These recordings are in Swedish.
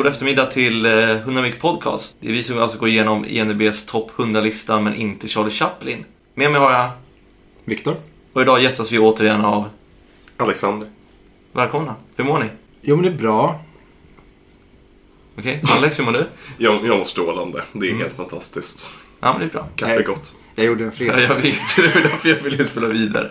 eh, god eftermiddag till eh, 100 Mic Podcast. Det är vi som alltså går igenom ENBs topp 100-lista men inte Charlie Chaplin. Med mig har jag, Viktor? och idag gästas vi återigen av, Alexander. välkomna, hur mår ni? Jo men det är bra. Okej, Alex hur mår du? Jag, jag mår strålande. Det är helt fantastiskt. Ja men det är bra. Kaffe är gott. Jag gjorde en Ja, fredag. jag vet, det är därför jag vill spela vidare.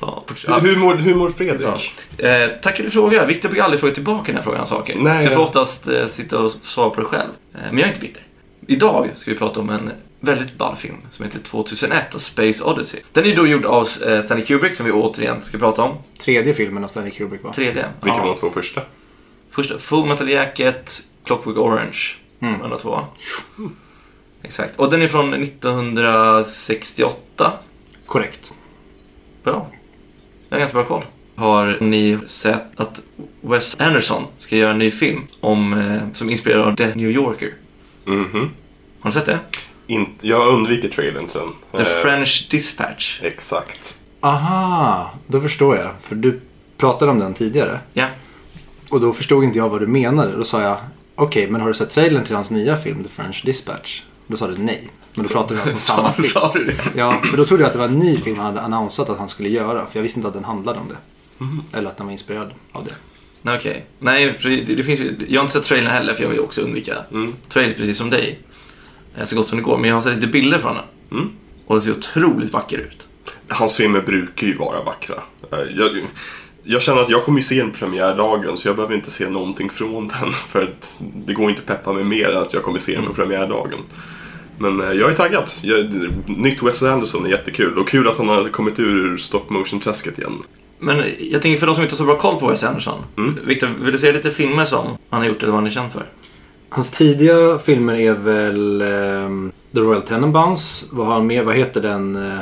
Ja, ja. Hur, mår, hur mår Fredrik? Eh, tack för du frågar. Viktor brukar aldrig fråga tillbaka den här frågan saker. Nej, så jag får oftast eh, sitta och svara på det själv. Eh, men jag är inte bitter. Idag ska vi prata om en väldigt ball film som heter 2001, A Space Odyssey. Den är då gjord av eh, Stanley Kubrick som vi återigen ska prata om. Tredje filmen av Stanley Kubrick va? Tredje. Vilka ja. var de två första? Första, Full Metal Jacket, Clockwork Orange. Mm. Mm. två. Exakt. Och den är från 1968. Korrekt. Bra. Jag har ganska bra koll. Har ni sett att Wes Anderson ska göra en ny film om, eh, som inspirerar av The New Yorker? Mhm. Har ni sett det? Inte- Jag undviker trailern sen. The Eh, French Dispatch. Exakt. Aha, då förstår jag. För du pratade om den tidigare. Ja. Och då förstod inte jag vad du menade. Då sa jag, okej men har du sett trailern till hans nya film The French Dispatch? Då sa du nej. Men då pratade vi alltså om samma film. Sa du det? Ja, för då trodde jag att det var en ny film han hade annonsat att han skulle göra. För jag visste inte att den handlade om det. Mhm. Eller att den var inspirerad av det. Nej, okej. Nej, för det, det finns ju, jag har inte sett trailern heller för jag vill ju också undvika Mm. trailers precis som dig. Eh, Så gott som det går. Men jag har sett lite bilder från den. Mm. Och den ser otroligt vacker ut. Hans filmer brukar ju vara vackra. Eh, Jag, jag känner att jag kommer ju se den premiärdagen så jag behöver inte se någonting från den. För att det går inte peppa mig mer än att jag kommer se den på premiärdagen. Men eh, jag är taggad. Jag, nytt Wes Anderson är jättekul och kul att han har kommit ur stop motion-träsket igen. Men jag tänker för de som inte har så bra koll på Wes Anderson. Mm. Victor, vill du säga lite filmer som han har gjort eller vad han är känd för? Hans tidiga filmer är väl ehm, The Royal Tenenbaums. Vad har han mer? Vad heter den? Uh,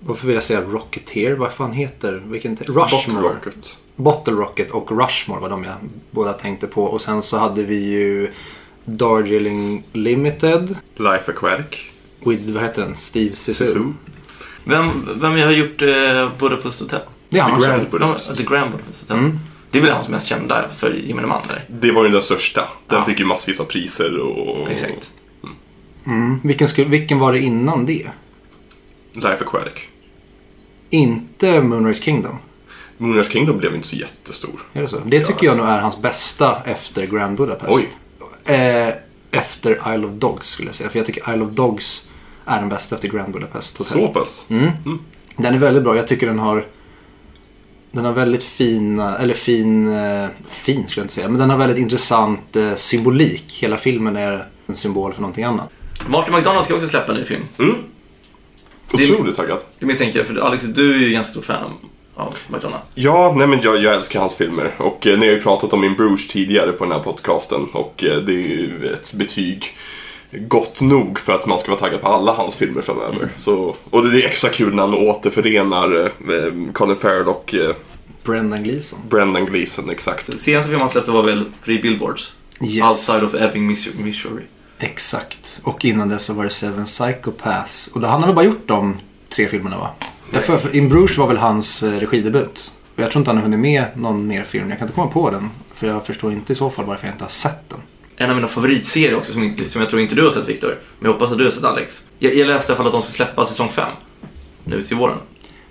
varför vill jag säga Rocketeer? Vad fan heter? Vilken? Rushmore. Bottle Rocket. Bottle Rocket och Rushmore var de jag båda tänkte på. Och sen så hade vi ju Darjeeling Limited. Life Aquatic. With, vad heter den? Steve Zissou. Sisu. Vem, vem har gjort eh, Budapest Hotel? Det är The han Grand som- Budapest. Ja, The Grand Budapest Hotel. Mm. Det är väl hans mest kända för gemene man där. Det var ju den största. Den Ja. fick ju massvis av priser och... Exakt. Mm. Vilken, skulle, vilken var det innan det? Life Aquatic. Inte Moonrise Kingdom. Moonrise Kingdom blev inte så jättestor. Är det så? Det tycker jag nog är hans bästa efter Grand Budapest. Oj. Eh, efter Isle of Dogs skulle jag säga. För jag tycker Isle of Dogs är den bästa efter Grand Budapest Hotel. Så pass? Mm. Den är väldigt bra. Jag tycker den har den har väldigt fina, eller fin, eh, fin skulle jag inte säga, men den har väldigt intressant eh, symbolik. Hela filmen är en symbol för någonting annat. Martin McDonald ska också släppa en ny film. Mm. Det- Otroligt taggad. Det misstänker jag, för Alex, du är ju ganska stort fan av McDonald. Ja, nej men jag, jag älskar hans filmer. Och eh, ni har ju pratat om min Bruce tidigare på den här podcasten. Och eh, det är ju ett betyg gott nog för att man ska vara taggad på alla hans filmer framöver. Mm. Så, och det är extra kul när han återförenar eh, Colin Farrell och eh, Brendan Gleeson. Brendan Gleeson, exakt. Yes. Outside of Ebbing, Missouri- Missouri. Exakt. Och innan dess så var det Seven Psychopaths. Och då, han har väl bara gjort de tre filmerna va? Jag för, för In Bruges var väl hans eh, regidebut. Och jag tror inte han har hunnit med någon mer film. Jag kan inte komma på den. För jag förstår inte i så fall varför jag inte har sett den. En av mina favoritserier också som, inte, som jag tror inte du har sett Victor. Men jag hoppas att du har sett Alex. Jag, jag läste i alla fall att de ska släppa säsong 5. Nu till våren.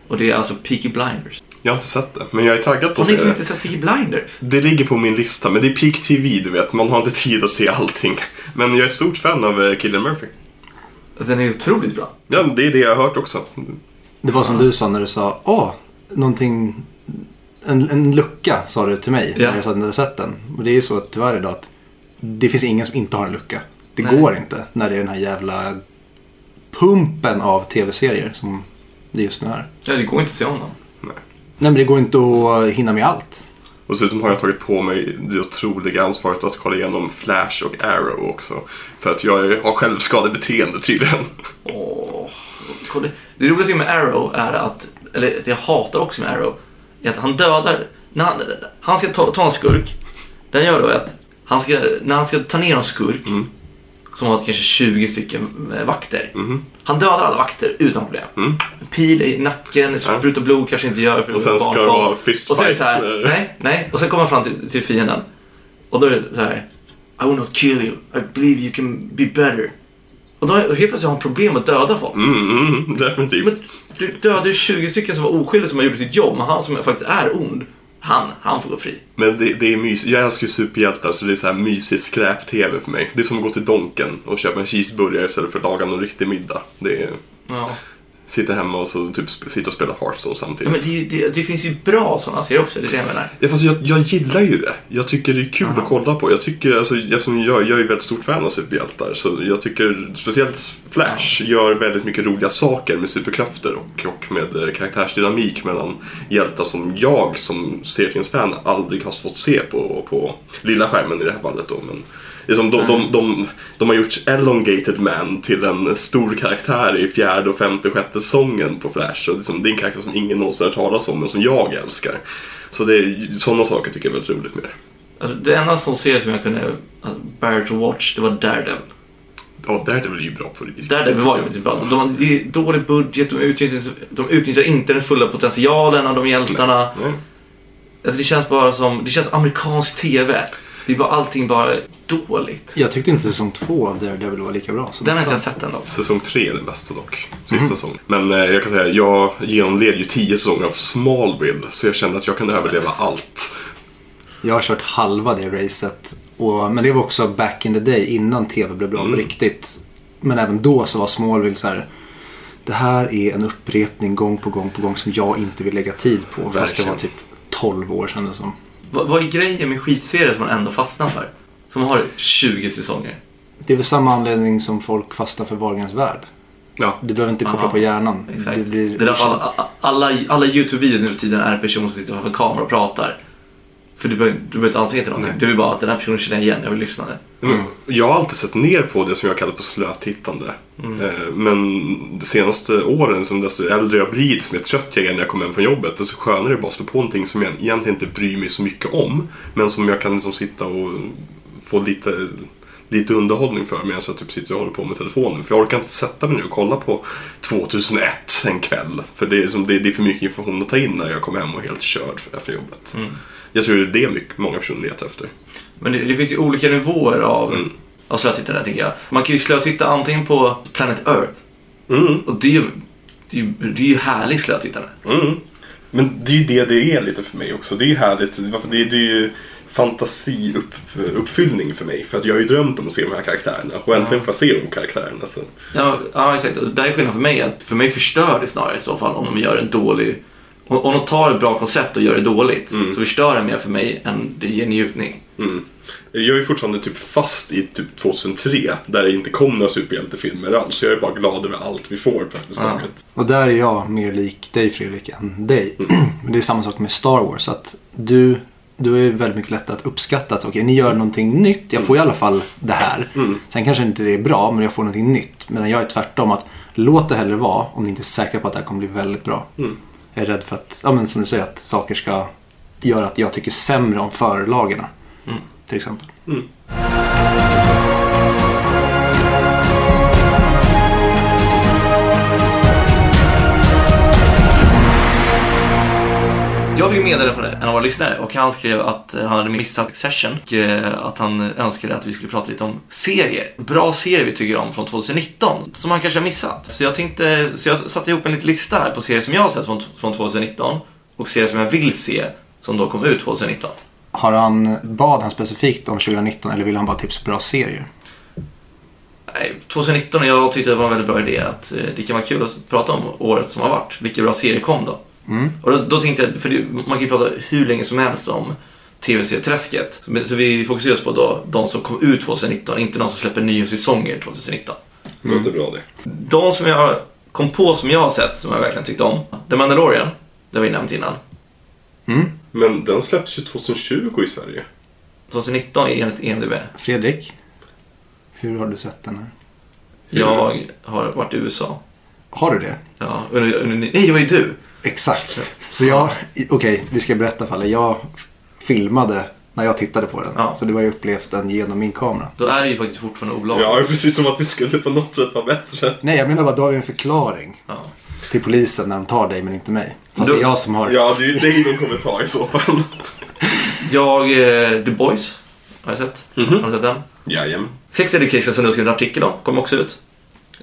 Och det är alltså Peaky Blinders. Jag har inte sett det, men jag är taggad på Har att ni se det. inte sett Peaky Blinders? Det ligger på min lista, men det är peak TV, du vet. Man har inte tid att se allting. Men jag är ett stort fan av eh, Cillian Murphy. Alltså, Den är otroligt bra. Ja, det är det jag har hört också. Det var som du sa när du sa åh, någonting, en, en lucka sa du till mig Ja. när jag sa att du hade sett den. Och det är ju så tyvärr idag att det finns ingen som inte har en lucka. Det Nej. går inte när det är den här jävla pumpen av tv-serier som det just nu är. Ja, det går inte att se om dem. Nej. Nej men det går inte att hinna med allt. Och dessutom har jag tagit på mig det otroliga ansvaret att kolla igenom Flash och Arrow också. För att jag är- har självskadebeteende tydligen. Åh. Det roligaste med Arrow är att, eller jag hatar också med Arrow, är att han dödar, när han, han ska ta, ta en skurk, den gör då att han ska, när han ska ta ner en skurk, Mm. som har kanske 20 stycken eh, vakter, Mhm. han dödar alla vakter utan problem. Mm. Pil i nacken, spruta blod kanske inte gör för Och sen ska det vara fist Och så är det så här, nej, nej, och sen kommer han fram till, till fienden. Och då är det så här. I will not kill you. I believe you can be better. Och då och helt plötsligt har han problem att döda folk. Mm, mm, definitivt. Men du dödade ju 20 stycken som var oskyldiga som har gjort sitt jobb. Men han som faktiskt är ond, han, han får gå fri. Men det, det är mysigt. Jag älskar ju superhjältar så det är så här mysig skräp-tv för mig. Det är som att gå till Donken och köpa en cheeseburgare istället för att laga någon riktig middag. Det är... Ja. Sitta hemma och så typ sitta och spela Hearthstone Ja, samtidigt. men det, det, det finns ju bra sådana serier också, det är det jag menar. Ja, fast jag, jag gillar ju det. Jag tycker det är kul Aha. att kolla på. Jag tycker, alltså, eftersom jag, jag är väldigt stort fan av superhjältar, så jag tycker speciellt Flash gör väldigt mycket roliga saker med superkrafter och, och med eh, karaktärsdynamik mellan hjältar som jag som serietidningsfan aldrig har fått se på, på lilla skärmen i det här fallet. Då. Men det är som de, de, de, de har gjort Elongated Man till en stor karaktär i fjärde, och femte och sjätte säsongen på Flash. Och liksom, det är en karaktär som ingen någonsin har hört talas om, men som jag älskar. Så det är, sådana saker tycker jag är väldigt roligt med det. Alltså, det enda som serie som jag kunde alltså, bear to watch, det var Daredevil. Ja, Daredevil är ju bra på det. Daredevil var ju faktiskt bra. De, de, det är dålig budget, de utnyttjar, de utnyttjar inte den fulla potentialen av de hjältarna. Nej. Alltså, det känns bara som, det känns amerikansk TV. Det bara allting bara dåligt. Jag tyckte inte säsong två av Daredevil var lika bra. Som Den har inte jag sett än dock. Säsong tre är den bästa dock. Sista säsongen. Men eh, jag kan säga, jag genomled ju tio säsonger av Smallville. Så jag kände att jag kunde överleva allt. Jag har kört halva det racet. Och, men det var också back in the day innan TV blev bra på Mm. riktigt. Men även då så var Smallville så här. Det här är en upprepning gång på gång på gång som jag inte vill lägga tid på. Fast det Verkligen. var typ 12 år sedan det som. Vad, vad är grejen med skitserier som man ändå fastnar för? Som har 20 säsonger. Det är väl samma anledning som folk fastnar för Wahlgrens värld. Ja, Du behöver inte koppla Aha, på hjärnan. Exakt. Blir Det där, alla alla, alla YouTube-videor nu tiden är en person som sitter framför en kamera och pratar. För du behöver, du behöver inte dig till någonting. Nej. Du vill bara att den här personen känner igen, jag vill lyssna. Mm. Jag har alltid sett ner på det som jag kallar för slötittande. Eh, Men de senaste åren, som desto äldre jag blir, desto mer trött jag är när jag kommer hem från jobbet, desto skönare är det bara att slå på någonting som jag egentligen inte bryr mig så mycket om. Men som jag kan liksom sitta och få lite, lite underhållning för medan jag typ sitter och håller på med telefonen. För jag orkar inte sätta mig nu och kolla på 2001 en kväll. För det är, som, det, är för mycket information att ta in när jag kommer hem och är helt körd efter jobbet. Jag tror det är det mycket, många personer letar efter. Men det, det finns ju olika nivåer av, Mm. av slötittande tänker jag. Man kan ju slötitta antingen på Planet Earth. Mm. Och det är ju, det är ju, det är ju härligt slötittande. Mm. Men det är ju det det är lite för mig också. Det är ju härligt. Det är, det är ju fantasiuppfyllning för mig. För att jag har ju drömt om att se de här karaktärerna. Och äntligen får jag se de karaktärerna. Så. Ja, ja exakt. Och där är skillnaden för mig att för mig förstör det snarare i så fall om de gör en dålig... Om, de tar ett bra koncept och gör det dåligt Mm. så förstör det mer för mig än det ger njutning. Mm. Jag är fortfarande typ fast i typ 2003. Där det inte kom några superhjältefilmer alls. Så jag är bara glad över allt vi får praktiskt Ja. taget. Och där är jag mer lik dig Fredrik än dig. Mm. Det är samma sak med Star Wars. Att du, du är väldigt mycket lättare att uppskatta att okej, ni gör någonting nytt. Jag får i alla fall det här. Mm. Sen kanske inte det är bra, men jag får någonting nytt. Medan jag är tvärtom. att Låt det hellre vara om ni inte är säkra på att det här kommer bli väldigt bra. Mm. Jag är rädd för att, ja men som du säger, att saker ska göra att jag tycker sämre om förlagen. Mm. Till exempel. Mm. Jag fick meddelande från en av våra lyssnare och han skrev att eh, han hade missat session och eh, att han önskade att vi skulle prata lite om serier. Bra serier vi tycker om från 2019 som han kanske har missat. Så jag tänkte, så jag satte ihop en liten lista här på serier som jag har sett från, från 2019 och serier som jag vill se som då kom ut 2019. Har han, bad han specifikt om 2019 eller vill han bara tipsa på bra serier? Nej, 2019 jag tyckte det var en väldigt bra idé att eh, det kan vara kul att prata om året som har varit. Vilka bra serier kom då? Mm. Och då, då tänkte jag, för det, man kan ju prata hur länge som helst om tv-serieträsket. Så, så vi fokuserar oss på då, de som kom ut 2019, inte de som släpper nya säsonger 2019. Det låter bra det. De som jag kom på som jag har sett, som jag verkligen tyckte om. The Mandalorian, det har vi nämnt innan. Mm. Men den släpptes ju 2020 i Sverige. 2019 enligt EMDB. Fredrik? Hur har du sett den här? Jag har varit i USA. Har du det? Ja, under, under, nej, det var ju du! Exakt. Så jag, okej, vi ska berätta alla. Jag filmade när jag tittade på den. Ja. Så du har ju upplevt den genom min kamera. Då är det ju faktiskt fortfarande olagligt. Ja, precis som att det skulle på något sätt vara bättre. Nej, jag menar bara, då har vi en förklaring Ja. till polisen när de tar dig men inte mig. Fast Du- det är jag som har... Ja, det är ju dig de kommer ta i så fall. Jag, eh, The Boys, Har du sett? Mhm. Har du sett den? Jajamän. Sex Education som du skrev en artikel om, kom också ut.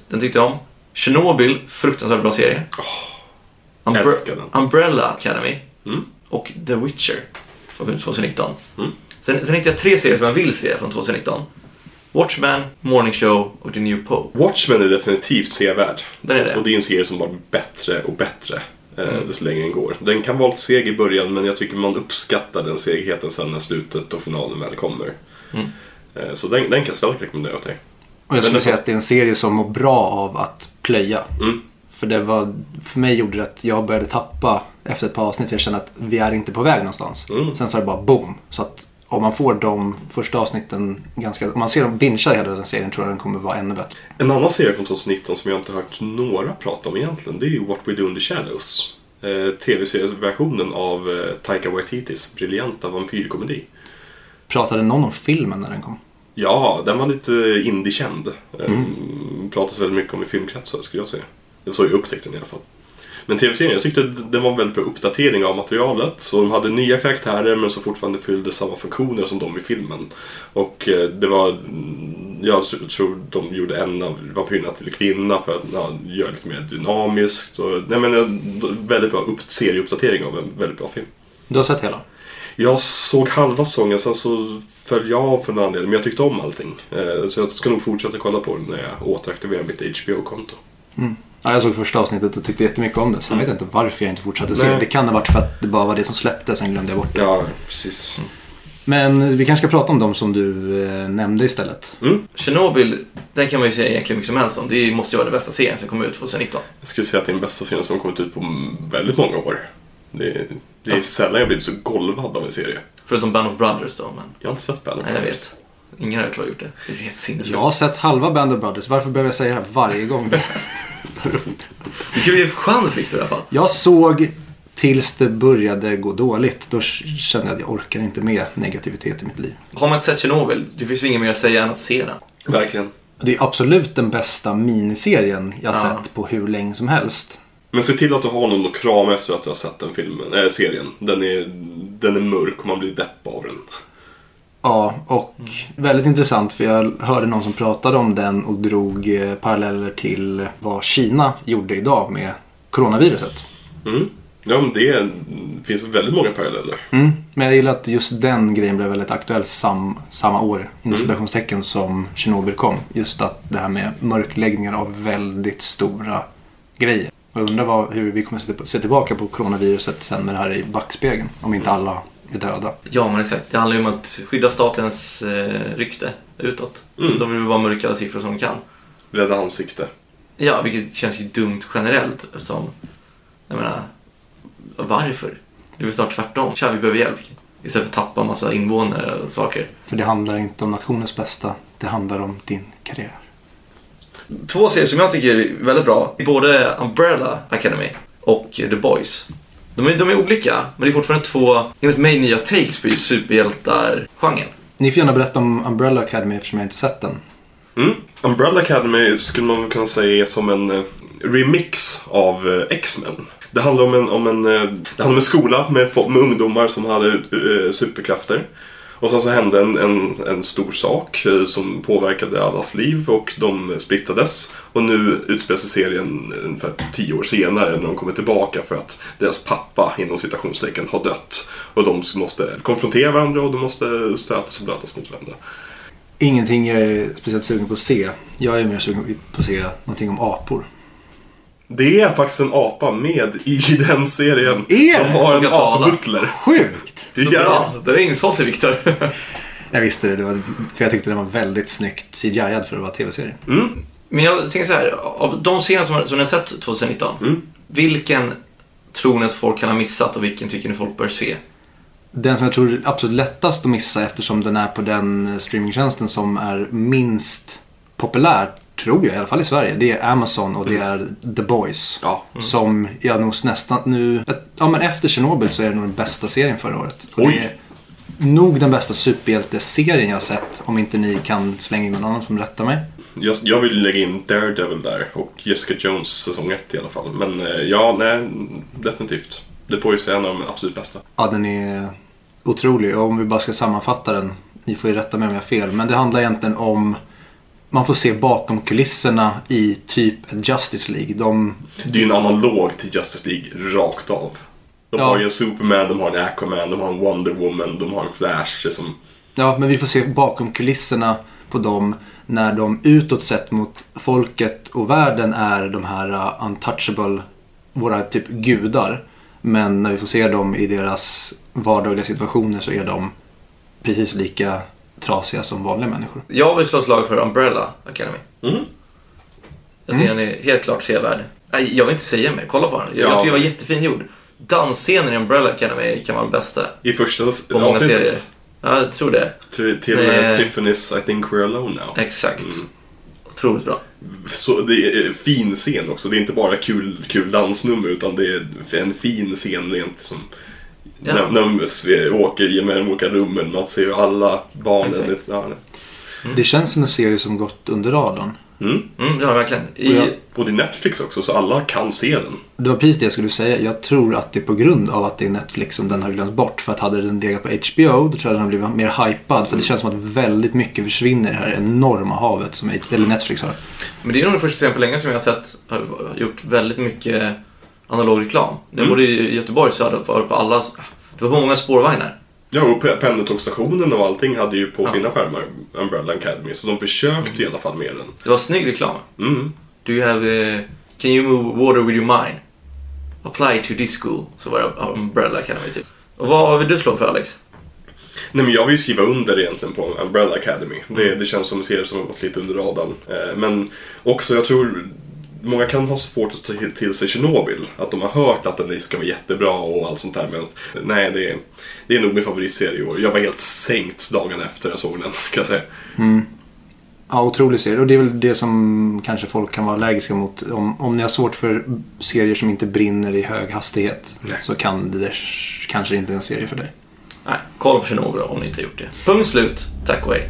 Den tyckte jag om. Chernobyl, fruktansvärt bra serie. Umbre- älskar den. Umbrella Academy Mm. och The Witcher som kom ut 2019. Mm. Sen, sen hittade jag tre serier som jag vill se från 2019. Watchmen, Morning Show och The New Pope. Watchmen är definitivt sevärd. Den är det. Och det är en serie som bara blir bättre och bättre eh, desto längre den går. Den kan vara lite seg i början men jag tycker man uppskattar den segheten sen när slutet och finalen väl kommer. Mm. Eh, så den, den kan jag starkt rekommendera till dig. Och jag skulle säga att det är en serie som mår bra av att plöja. Mm. För det var, för mig gjorde det att jag började tappa efter ett par avsnitt. För jag kände att vi är inte på väg någonstans. Mm. Sen så är det bara boom. Så att om man får de första avsnitten ganska... Om man ser dem bingear hela den serien tror jag den kommer vara ännu bättre. En annan serie från 2019 som jag inte har hört några prata om egentligen det är ju What We Do In The Shadows. Eh, Tv-serieversionen av eh, Taika Waititis briljanta vampyrkomedi. Pratade någon om filmen när den kom? Ja, den var lite indie-känd. Mm. Pratas väldigt mycket om i filmkretsar skulle jag säga. Det var så jag upptäckte den i alla fall. Men tv-serien, jag tyckte den var en väldigt bra uppdatering av materialet. Så de hade nya karaktärer men som fortfarande fyllde samma funktioner som de i filmen. Och eh, det var, mm, jag tror de gjorde en av vampyrerna till kvinna för att ja, göra lite mer dynamiskt. Och, nej men en väldigt bra upp, serieuppdatering av en väldigt bra film. Du har sett hela? Jag såg halva säsongen, sen så föll jag av för någon anledning, men jag tyckte om allting. Eh, Så jag ska nog fortsätta kolla på den när jag återaktiverar mitt HBO-konto. Ja, jag såg första avsnittet och tyckte jättemycket om det. Sen vet jag inte varför jag inte fortsatte se det. Det kan ha varit för att det bara var det som släpptes, sen glömde jag bort det. Ja, precis. Men vi kanske ska prata om dem som du eh, nämnde istället. Mm. Chernobyl, den kan man ju säga egentligen mycket som helst om. Det måste ju vara den bästa serien som kom ut 2019. Jag skulle säga att det är den bästa serien som kommit ut på väldigt många år. Det, det är Ja. sällan jag blivit så golvad av en serie. Förutom Band of Brothers då, men Jag har inte sett Band of nej, jag Brothers. vet. Ingen har jag gjort det. Det är helt sinnessjukt. Jag har sett halva Band of Brothers. Varför behöver jag säga det här varje gång? Du kan ju ge en chans Victor i alla fall. jag såg tills det började gå dåligt. Då kände jag att jag orkar inte med negativitet i mitt liv. Har man inte sett Chernobyl, det finns ju inget mer att säga än att se den. Verkligen. Det är absolut den bästa miniserien jag Ja. sett på hur länge som helst. Men se till att du har någon att krama efter att du har sett den filmen, äh, serien. Den är, den är mörk och man blir depp av den. Ja, och väldigt intressant för jag hörde någon som pratade om den och drog eh, paralleller till vad Kina gjorde idag med coronaviruset. Mm. Ja, men det finns väldigt många paralleller. Mm. Men jag gillar att just den grejen blev väldigt aktuell sam, samma år, inom Mm. citationstecken, som Tjernobyl kom. Just att det här med mörkläggningar av väldigt stora grejer. Och jag undrar vad, hur vi kommer se tillbaka på coronaviruset sen med det här i backspegeln. Om inte alla är döda. Ja, men exakt. Det handlar ju om att skydda statens eh, rykte utåt. Så Mm. de vill bara mörka alla siffror som de kan. Rädda ansikte. Ja, vilket känns ju dumt generellt eftersom, jag menar, varför? Det är väl snart tvärtom. Tja, vi behöver hjälp. Istället för att tappa en massa invånare och saker. För det handlar inte om nationens bästa, det handlar om din karriär. Två serier som jag tycker är väldigt bra är både Umbrella Academy och The Boys. De är, de är olika, men det är fortfarande två, enligt mig, nya takes på superhjältar-genren. Ni får gärna berätta om Umbrella Academy eftersom jag inte sett den. Mm. Umbrella Academy skulle man kunna säga är som en eh, remix av eh, X-Men. Det handlar om en, om en, eh, det handlar om en skola med, med ungdomar som hade eh, superkrafter. Och sen så hände en, en, en stor sak som påverkade allas liv och de splittades. Och nu utspelar sig serien ungefär tio år senare när de kommer tillbaka för att deras pappa inom citationstecken har dött. Och de måste konfrontera varandra och de måste stötas och blötas mot varandra. Ingenting jag är speciellt sugen på att se. Jag är mer sugen på att se någonting om apor. Det är faktiskt en apa med i den serien. Är De det? har Som en apbutler. Sjukt! Så bra! Den är insåld till Viktor. Jag visste det, det var, för jag tyckte den var väldigt snyggt CGI-ad för att vara tv-serie. Mm. Men jag tänker så här, av de scener som, som ni har sett 2019, Mm. vilken tror ni att folk kan ha missat och vilken tycker ni folk bör se? Den som jag tror är absolut lättast att missa eftersom den är på den streamingtjänsten som är minst populär, tror jag, i alla fall i Sverige. Det är Amazon och det är The Boys. Ja. Som jag nog nästan nu... Ja men efter Chernobyl så är det nog den bästa serien förra året. Oj. Det är nog den bästa superhjälteserien jag har sett. Om inte ni kan slänga in någon annan som rättar mig. Jag, jag vill lägga in Daredevil där och Jessica Jones säsong 1 i alla fall. Men eh, ja, nej, definitivt. The Boys är en av de absolut bästa. Ja, den är otrolig. Om vi bara ska sammanfatta den ni får ju rätta mig om jag har fel, men det handlar egentligen om man får se bakom kulisserna i typ Justice League. De, Det är ju en analog till Justice League rakt av. De Ja. har ju en Superman, de har en Aquaman, de har en Wonder Woman, de har en Flash. Som, ja, men vi får se bakom kulisserna på dem när de utåt sett mot folket och världen är de här uh, untouchable, våra typ gudar. Men när vi får se dem i deras vardagliga situationer så är de precis lika trasiga som vanliga människor. Jag vill slå slag för Umbrella Academy. mm. Jag tycker den är helt klart sevärd. Nej, jag vill inte säga mer. Kolla på den. Jag Ja. tycker den var jättefin gjord. Dansscenen i Umbrella Academy kan vara den bästa I första på många serier. Ja, jag tror det. Till, till Det- eh, Tiffany's I think we're alone now. Exakt. Mm. Otroligt bra. Så det är en fin scen också. Det är inte bara kul, kul dansnummer utan det är en fin scen rent som Ja. när, när de åker genom de olika rummen. Man får se hur alla barnen... Exakt. Ja, Det känns som en serie som gått under radarn. Mm. Mm, det var verkligen. I, Och jag- Och det är Netflix också så alla kan se den. Det var precis det jag skulle säga. Jag tror att det är på grund av att det är Netflix som den har glömts bort. För att hade den legat på HBO då tror jag den hade blivit mer hypad. För det känns som att väldigt mycket försvinner i det här enorma havet som Netflix har. Men det är nog den första serien på länge som jag har sett har gjort väldigt mycket analog reklam. Det Mm. både i Göteborg så hade det på alla... Det var många spårvagnar. Ja, och Pe- pendeltågsstationen och allting hade ju på Ja. sina skärmar Umbrella Academy. Så de försökte i alla fall med den. Det var snygg reklam. Mm. Do you have... eh, can you move water with your mind? Apply to this school. Så var det Umbrella Academy typ. Och vad vill du slå för Alex? Nej men jag vill ju skriva under egentligen på Umbrella Academy. Det, det känns som en serie som har gått lite under radarn. Eh, men också, jag tror Många kan ha svårt att ta till- sig Chernobyl. Att de har hört att den ska vara jättebra och allt sånt där. Men att, nej, det är, det är nog min favoritserie i år. Jag var helt sänkt dagen efter jag såg den, kan jag säga. Ja, otrolig serie. Och det är väl det som kanske folk kan vara allergiska mot. Om, om ni har svårt för serier som inte brinner i hög hastighet Nej. så kan det där, kanske inte är en serie för dig. Nej, kolla på Chernobyl om ni inte har gjort det. Punkt slut. Tack och hej.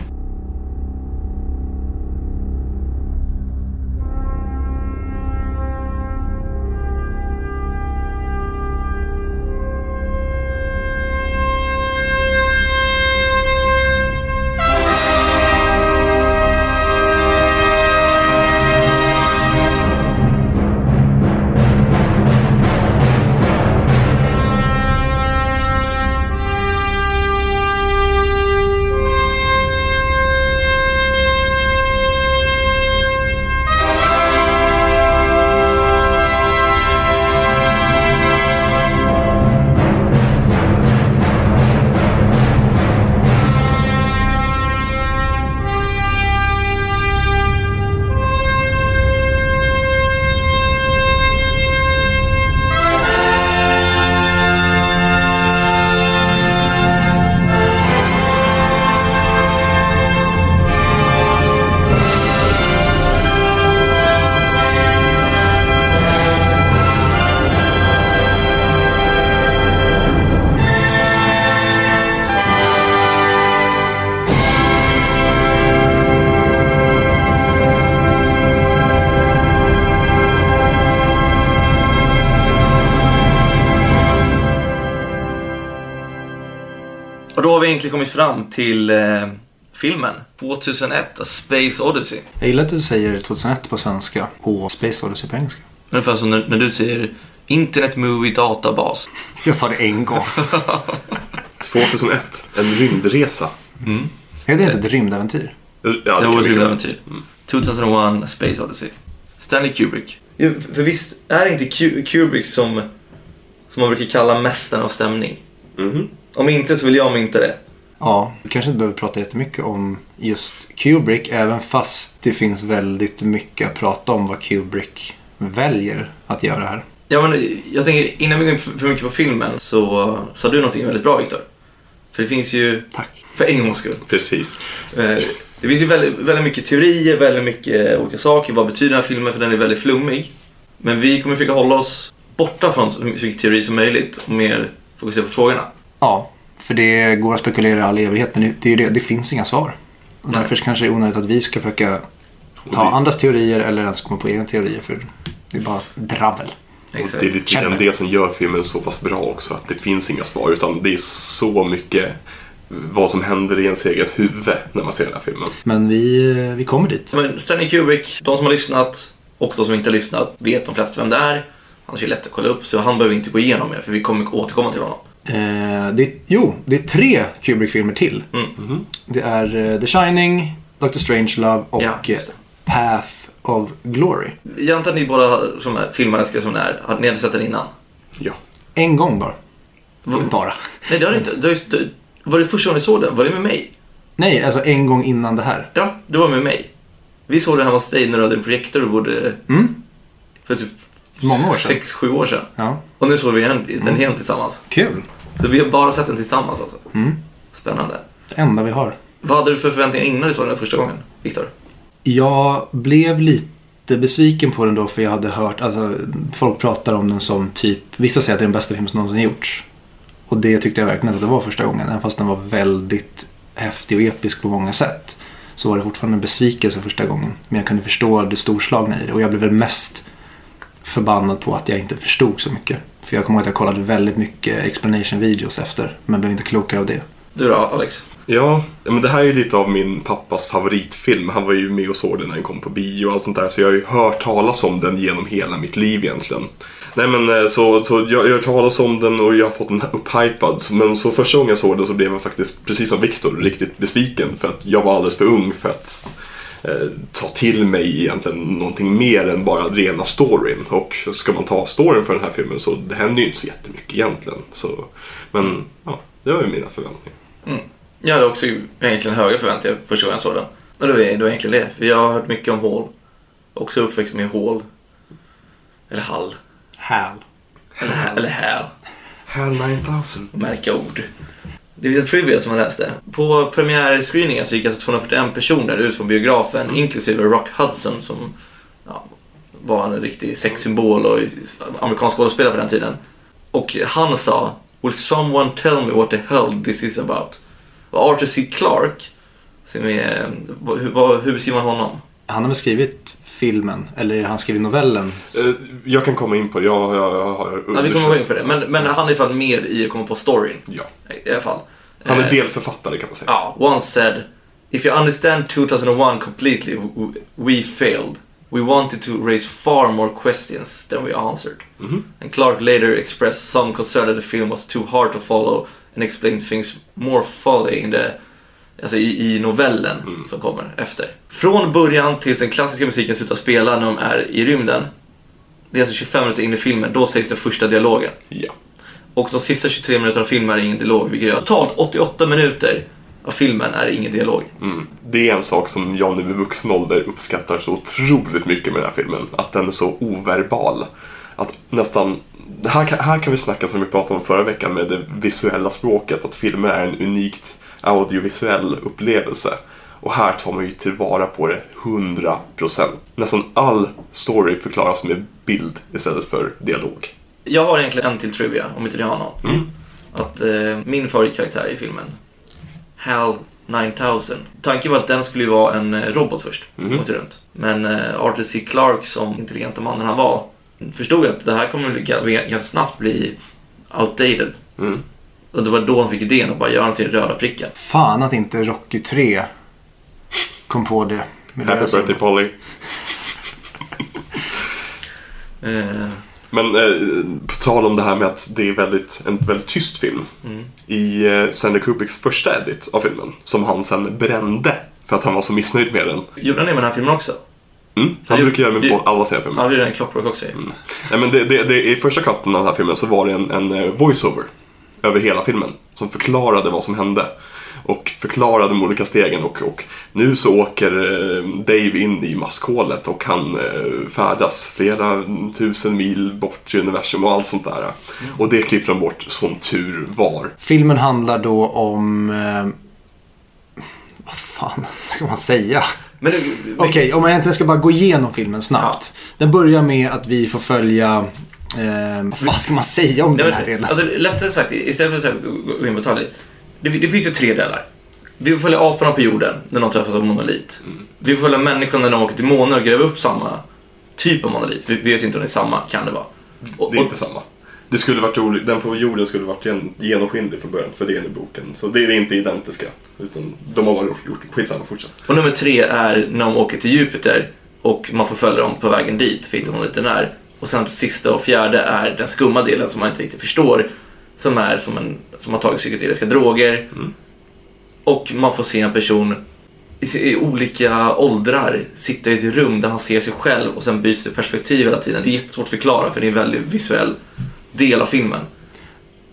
Har vi egentligen kommit fram till eh, filmen 2001, A Space Odyssey. Jag gillar att du säger 2001 på svenska och Space Odyssey på engelska. Ungefär som när, när du säger Internet Movie Databas. Jag sa det en gång. 2001, en rymdresa. Är det inte ett rymdäventyr? Ja, Det kan var ett rymdäventyr. 2001, A Space Odyssey. Stanley Kubrick. Ja, för visst är det inte Ku- Kubrick som, som man brukar kalla mästaren av stämning? Mhm. Om inte så vill jag mynta det. Ja, vi kanske inte behöver prata jättemycket om just Kubrick även fast det finns väldigt mycket att prata om vad Kubrick väljer att göra här. Ja, men jag tänker innan vi går in för mycket på filmen så sa du någonting väldigt bra Viktor. För det finns ju, Tack. för en gångs skull, Precis. Eh, Det finns ju väldigt, väldigt mycket teorier, väldigt mycket olika saker. Vad betyder den här filmen? För den är väldigt flummig. Men vi kommer försöka hålla oss borta från så mycket teori som möjligt och mer fokusera på frågorna. Ja, för det går att spekulera i all evighet men det, är det, det finns inga svar. Och Nej. därför kanske det är onödigt att vi ska försöka ta det- andras teorier eller ens komma på egna teorier för det är bara dravel. Och det är lite grann det som gör filmen så pass bra också. Att det finns inga svar utan det är så mycket vad som händer i ens eget huvud när man ser den här filmen. Men vi, vi kommer dit. Men Stanley Kubrick, de som har lyssnat och de som inte har lyssnat vet de flesta vem det är. Annars är lätt att kolla upp, så han behöver inte gå igenom mer för vi kommer återkomma till honom. Eh, det, jo, det är tre Kubrick-filmer till. Mm. Det är eh, The Shining, Doctor Strangelove och Ja, eh. Path of Glory. Jag antar att ni båda som är filmälskare som ni är, hade ni hade sett den innan? Ja. En gång bara. Vad- Bara. Nej, det har ni inte. Har ju- det- Var det första gången ni såg den? Var det med mig? Nej, alltså en gång innan det här. Ja, det var med mig. Vi såg den hemma hos dig när du hade en projektor och bodde Mm. för typ Många år sedan. sex, sju år sedan. Ja. Och nu såg vi den, den igen tillsammans. Kul. Så vi har bara sett den tillsammans alltså. Mm. Spännande. Det enda vi har. Vad hade du för förväntningar innan du såg den första gången, Viktor? Jag blev lite besviken på den då för jag hade hört, alltså folk pratar om den som typ, vissa säger att det är den bästa film som någonsin gjorts. Och det tyckte jag verkligen att det var första gången, även fast den var väldigt häftig och episk på många sätt. Så var det fortfarande en besvikelse första gången. Men jag kunde förstå det storslagna i det och jag blev väl mest förbannad på att jag inte förstod så mycket. För jag kommer ihåg att jag kollade väldigt mycket explanation videos efter, men blev inte klokare av det. Du då, Alex? Ja, men det här är ju lite av min pappas favoritfilm. Han var ju med och såg den när den kom på bio och allt sånt där. Så jag har ju hört talas om den genom hela mitt liv egentligen. Nej men eh, så, så jag jag har hört talas om den och jag har fått den upphypad. Men så första gången jag såg den så blev jag faktiskt, precis som Viktor, riktigt besviken. För att jag var alldeles för ung för att ta till mig egentligen någonting mer än bara rena storyn. Och ska man ta storyn för den här filmen så det händer ju inte så jättemycket egentligen. Så, men ja, det var ju mina förväntningar. Mm. Jag hade också egentligen höga förväntningar första gången jag såg den. Och det var, det var egentligen det. För jag har hört mycket om Hall. Också uppväxt med Hall. Eller Hall. Hal. Eller, eller Hall. HAL 9000. Märka ord. Det finns en trivia som jag läste. På premiärscreeningen så gick alltså 241 personer ut från biografen, inklusive Rock Hudson som ja, var en riktig sexsymbol och amerikansk skådespelare på den tiden. Och han sa Will someone tell me what the hell this is about? Och Arthur C. Clarke, som är, vad, hur beskriver man honom? Han har väl skrivit filmen, eller han skrivit novellen? Eh, Jag kan komma in på det. Jag, jag, jag har Ja, vi kommer in på det. Men, men han är i alla fall med i att komma på storyn. Ja. I alla fall. Han är Eh, delförfattare kan man säga. Ja, once said If you understand 2001 completely, we failed. We wanted to raise far more questions than we answered. Mhm. And Clark later expressed some concern that the film was too hard to follow and explained things more fully in the, alltså i, i novellen Mm. som kommer efter. Från början tills den klassiska musiken slutar spela när de är i rymden. Det är alltså 25 minuter in i filmen, då sägs den första dialogen. Ja. Och de sista 23 minuterna av filmen är ingen dialog, vilket gör totalt 88 minuter av filmen är ingen dialog. Mm. Det är en sak som jag nu i vuxen ålder uppskattar så otroligt mycket med den här filmen. Att den är så overbal. Att nästan... Här kan, här kan vi snacka som vi pratade om förra veckan med det visuella språket. Att filmer är en unikt audiovisuell upplevelse. Och här tar man ju tillvara på det 100%. Nästan all story förklaras med bild istället för dialog. Jag har egentligen en till trivia, om inte ni har någon. Mm. Att eh, min favoritkaraktär i filmen, Hal 9000. Tanken var att den skulle vara en eh, robot först, Mhm. åkte runt. Men eh, Arthur C. Clarke, som intelligenta mannen han var, förstod att det här kommer ganska snabbt bli outdated. Mm. Och det var då han fick idén att bara göra den till röda pricken. Fan att inte Rocky 3 kom på det. med Happy birthday Polly. Eh, Men eh, på tal om det här med att det är väldigt, en väldigt tyst film. Mm. I eh, Stanley Kubricks första edit av filmen, som han sen brände för att han var så missnöjd med den. gjorde han det med den här filmen också? Mm, han det- brukar göra det med det- alla sina filmer. Han gjorde den i Clockwork också. Mm. Nej, men det, det, det, I första cutten av den här filmen så var det en, en eh, voiceover över hela filmen som förklarade vad som hände. Och förklarade de olika stegen och, och nu så åker eh, Dave in i maskhålet och han eh, färdas flera tusen mil bort i universum och allt sånt där. Och det klippte de bort som tur var. Filmen handlar då om... Eh, vad fan ska man säga? Men Okej, om jag egentligen ska bara gå igenom filmen snabbt. Den börjar med att vi får följa... Eh, vad fan ska man säga om Nej, den här delen? alltså, lättare sagt, istället för att gå in på detaljer. Det, det finns ju tre delar. Vi får följa aporna på jorden när de träffas av monolit. Vi får följa människorna när de åker till månen och gräver upp samma typ av monolit. Vi vet inte om det är samma, kan det vara. Och, Det är och, inte samma. Det skulle varit roligt, den på jorden skulle varit gen- genomskinlig från början, för det är den i boken. Så det är inte identiska. Utan de har bara gjort, skitsamma, fortsätt. Och nummer tre är när de åker till Jupiter och man får följa dem på vägen dit för att hitta dem lite när. Och sen sista och fjärde är den skumma delen som man inte riktigt förstår. Som är som en som har tagit psykedeliska droger. Och man får se en person i, i olika åldrar sitta i ett rum där han ser sig själv och sen byts det perspektiv hela tiden. Det är jättesvårt att förklara för det är en väldigt visuell del av filmen.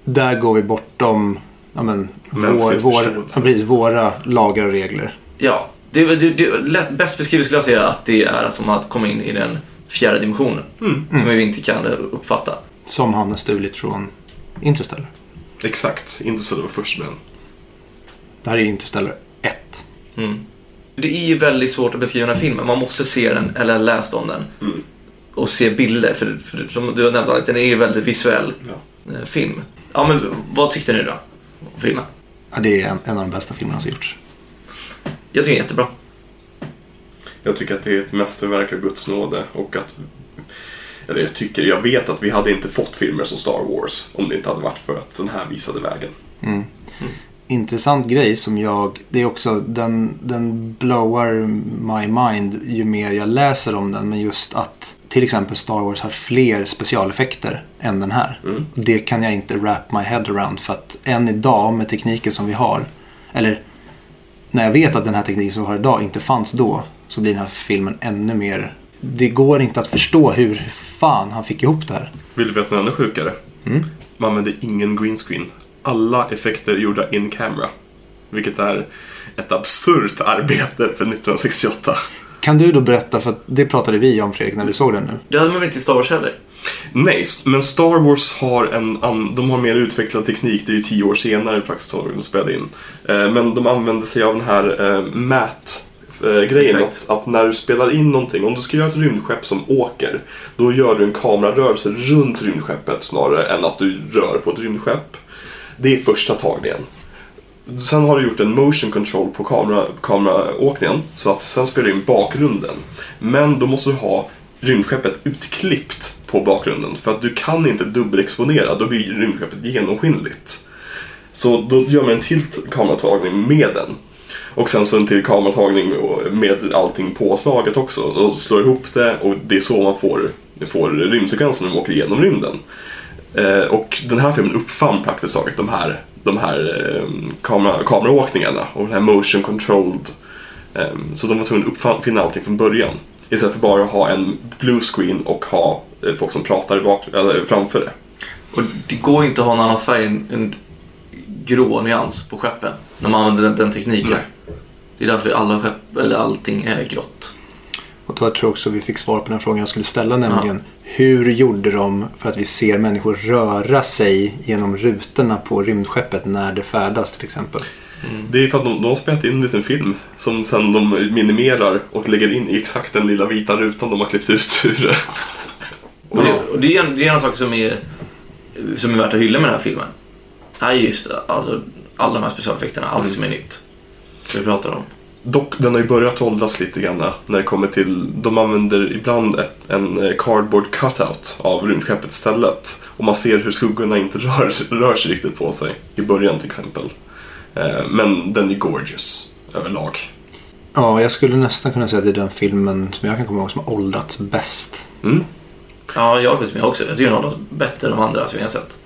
Där går vi bortom ja, men, vår, vår, ja, precis, våra lagar och regler. Ja, det, det, det, lätt, bäst beskrivet skulle jag säga att det är som att komma in i den fjärde dimensionen. Som vi inte kan uppfatta. Som han har stulit från Interstellar. Exakt, inte så det var först med den. Det här är Interstellar 1. Mm. Det är ju väldigt svårt att beskriva den här filmen. Man måste se den eller läst om den. Mm. Och se bilder. För, för som du har nämnt Alex, den är ju väldigt visuell Ja. eh, film. Ja, men vad tyckte ni då? Om filmen? Ja, det är en, en av de bästa filmerna som gjorts. Jag tycker den är jättebra. Jag tycker att det är ett mästerverk av Guds nåde och att... Eller jag tycker, jag vet att vi hade inte fått filmer som Star Wars om det inte hade varit för att den här visade vägen. Mm. Intressant grej som jag, det är också, den, den blowar my mind ju mer jag läser om den. Men just att till exempel Star Wars har fler specialeffekter än den här. Mm. Det kan jag inte wrap my head around för att än idag med tekniken som vi har, eller när jag vet att den här tekniken som vi har idag inte fanns då, så blir den här filmen ännu mer... Det går inte att förstå hur fan han fick ihop det här. Vill du veta något ännu sjukare? Mm. Man använde ingen green screen. Alla effekter gjorda in camera. Vilket är ett absurt arbete för 1968. Kan du då berätta, för det pratade vi om Fredrik när vi såg den nu. Det hade man väl inte i Star Wars heller? Nej, men Star Wars har en de har mer utvecklad teknik. Det är ju tio år senare praktiskt taget de spelade in. Eh, men de använder sig av den här eh, mat eh, grejen att, att när du spelar in någonting, om du ska göra ett rymdskepp som åker, då gör du en kamerarörelse runt rymdskeppet snarare än att du rör på ett rymdskepp. Det är första tagningen. Sen har du gjort en motion control på kamera, kameraåkningen så att sen spelar du in bakgrunden. Men då måste du ha rymdskeppet utklippt på bakgrunden för att du kan inte dubbelexponera, då blir rymdskeppet genomskinligt. Så då gör man en till kameratagning med den. Och sen så en till kameratagning med allting påslaget också. Och slår ihop det och det är så man får, får rymdsekvensen när de åker igenom rymden. Eh, och den här filmen uppfann praktiskt taget de här, de här eh, kamera, kameraåkningarna och den här motion controlled. Eh, så de var tvungna att uppfinna allting från början. Istället för bara att ha en blue screen och ha eh, folk som pratar bak, eller framför det. Och det går inte att ha en annan färg än en grå nyans på skeppen. När man använder den, den tekniken. Nej. Det är därför alla skepp, eller allting är grått. Och då tror jag också vi fick svar på den frågan jag skulle ställa, nämligen hur gjorde de för att vi ser människor röra sig genom rutorna på rymdskeppet när det färdas till exempel? Det är för att de, de har spelat in en liten film som sen de minimerar och lägger in i exakt den lilla vita rutan de har klippt ut ur det. Och det, och det, är en, det är en sak som är, som är värt att hylla med den här filmen. är just alltså, alla de här specialeffekterna, allt som är nytt. Som vi pratar om. Dock, den har ju börjat åldras lite grann när det kommer till... De använder ibland ett, en eh, cardboard cutout av rymdskeppet istället. Och man ser hur skuggorna inte rör, rör sig riktigt på sig. I början till exempel. Eh, Men den är gorgeous överlag. Ja, jag skulle nästan kunna säga att det är den filmen som jag kan komma ihåg som har åldrats bäst. Mm. Ja, jag finns med också. Jag tycker den håller bättre än de andra som vi har sett.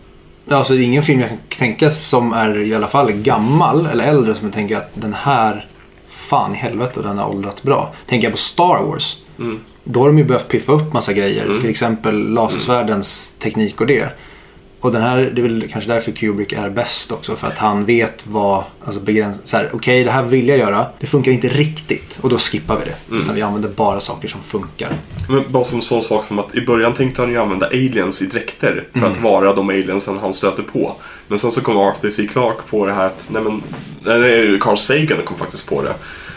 Alltså det är ingen film jag kan tänka som är i alla fall gammal eller äldre som jag tänker att den här, fan i helvete, den har åldrats bra. Tänker jag på Star Wars. Mm. Då har de ju behövt piffa upp massa grejer. Mm. Till exempel lasersvärdens teknik och det. Och den här, det är väl kanske därför Kubrick är bäst också. För att han vet vad, alltså begräns... så här, Okej, det här vill jag göra. Det funkar inte riktigt. Och då skippar vi det. Utan vi använder bara saker som funkar. Men bara som sån sak som att i början tänkte han ju använda aliens i dräkter för att vara de aliensen han stöter på. Men sen så kom Arthur C. Clarke på det här att, nej men, nej, Carl Sagan kom faktiskt på det.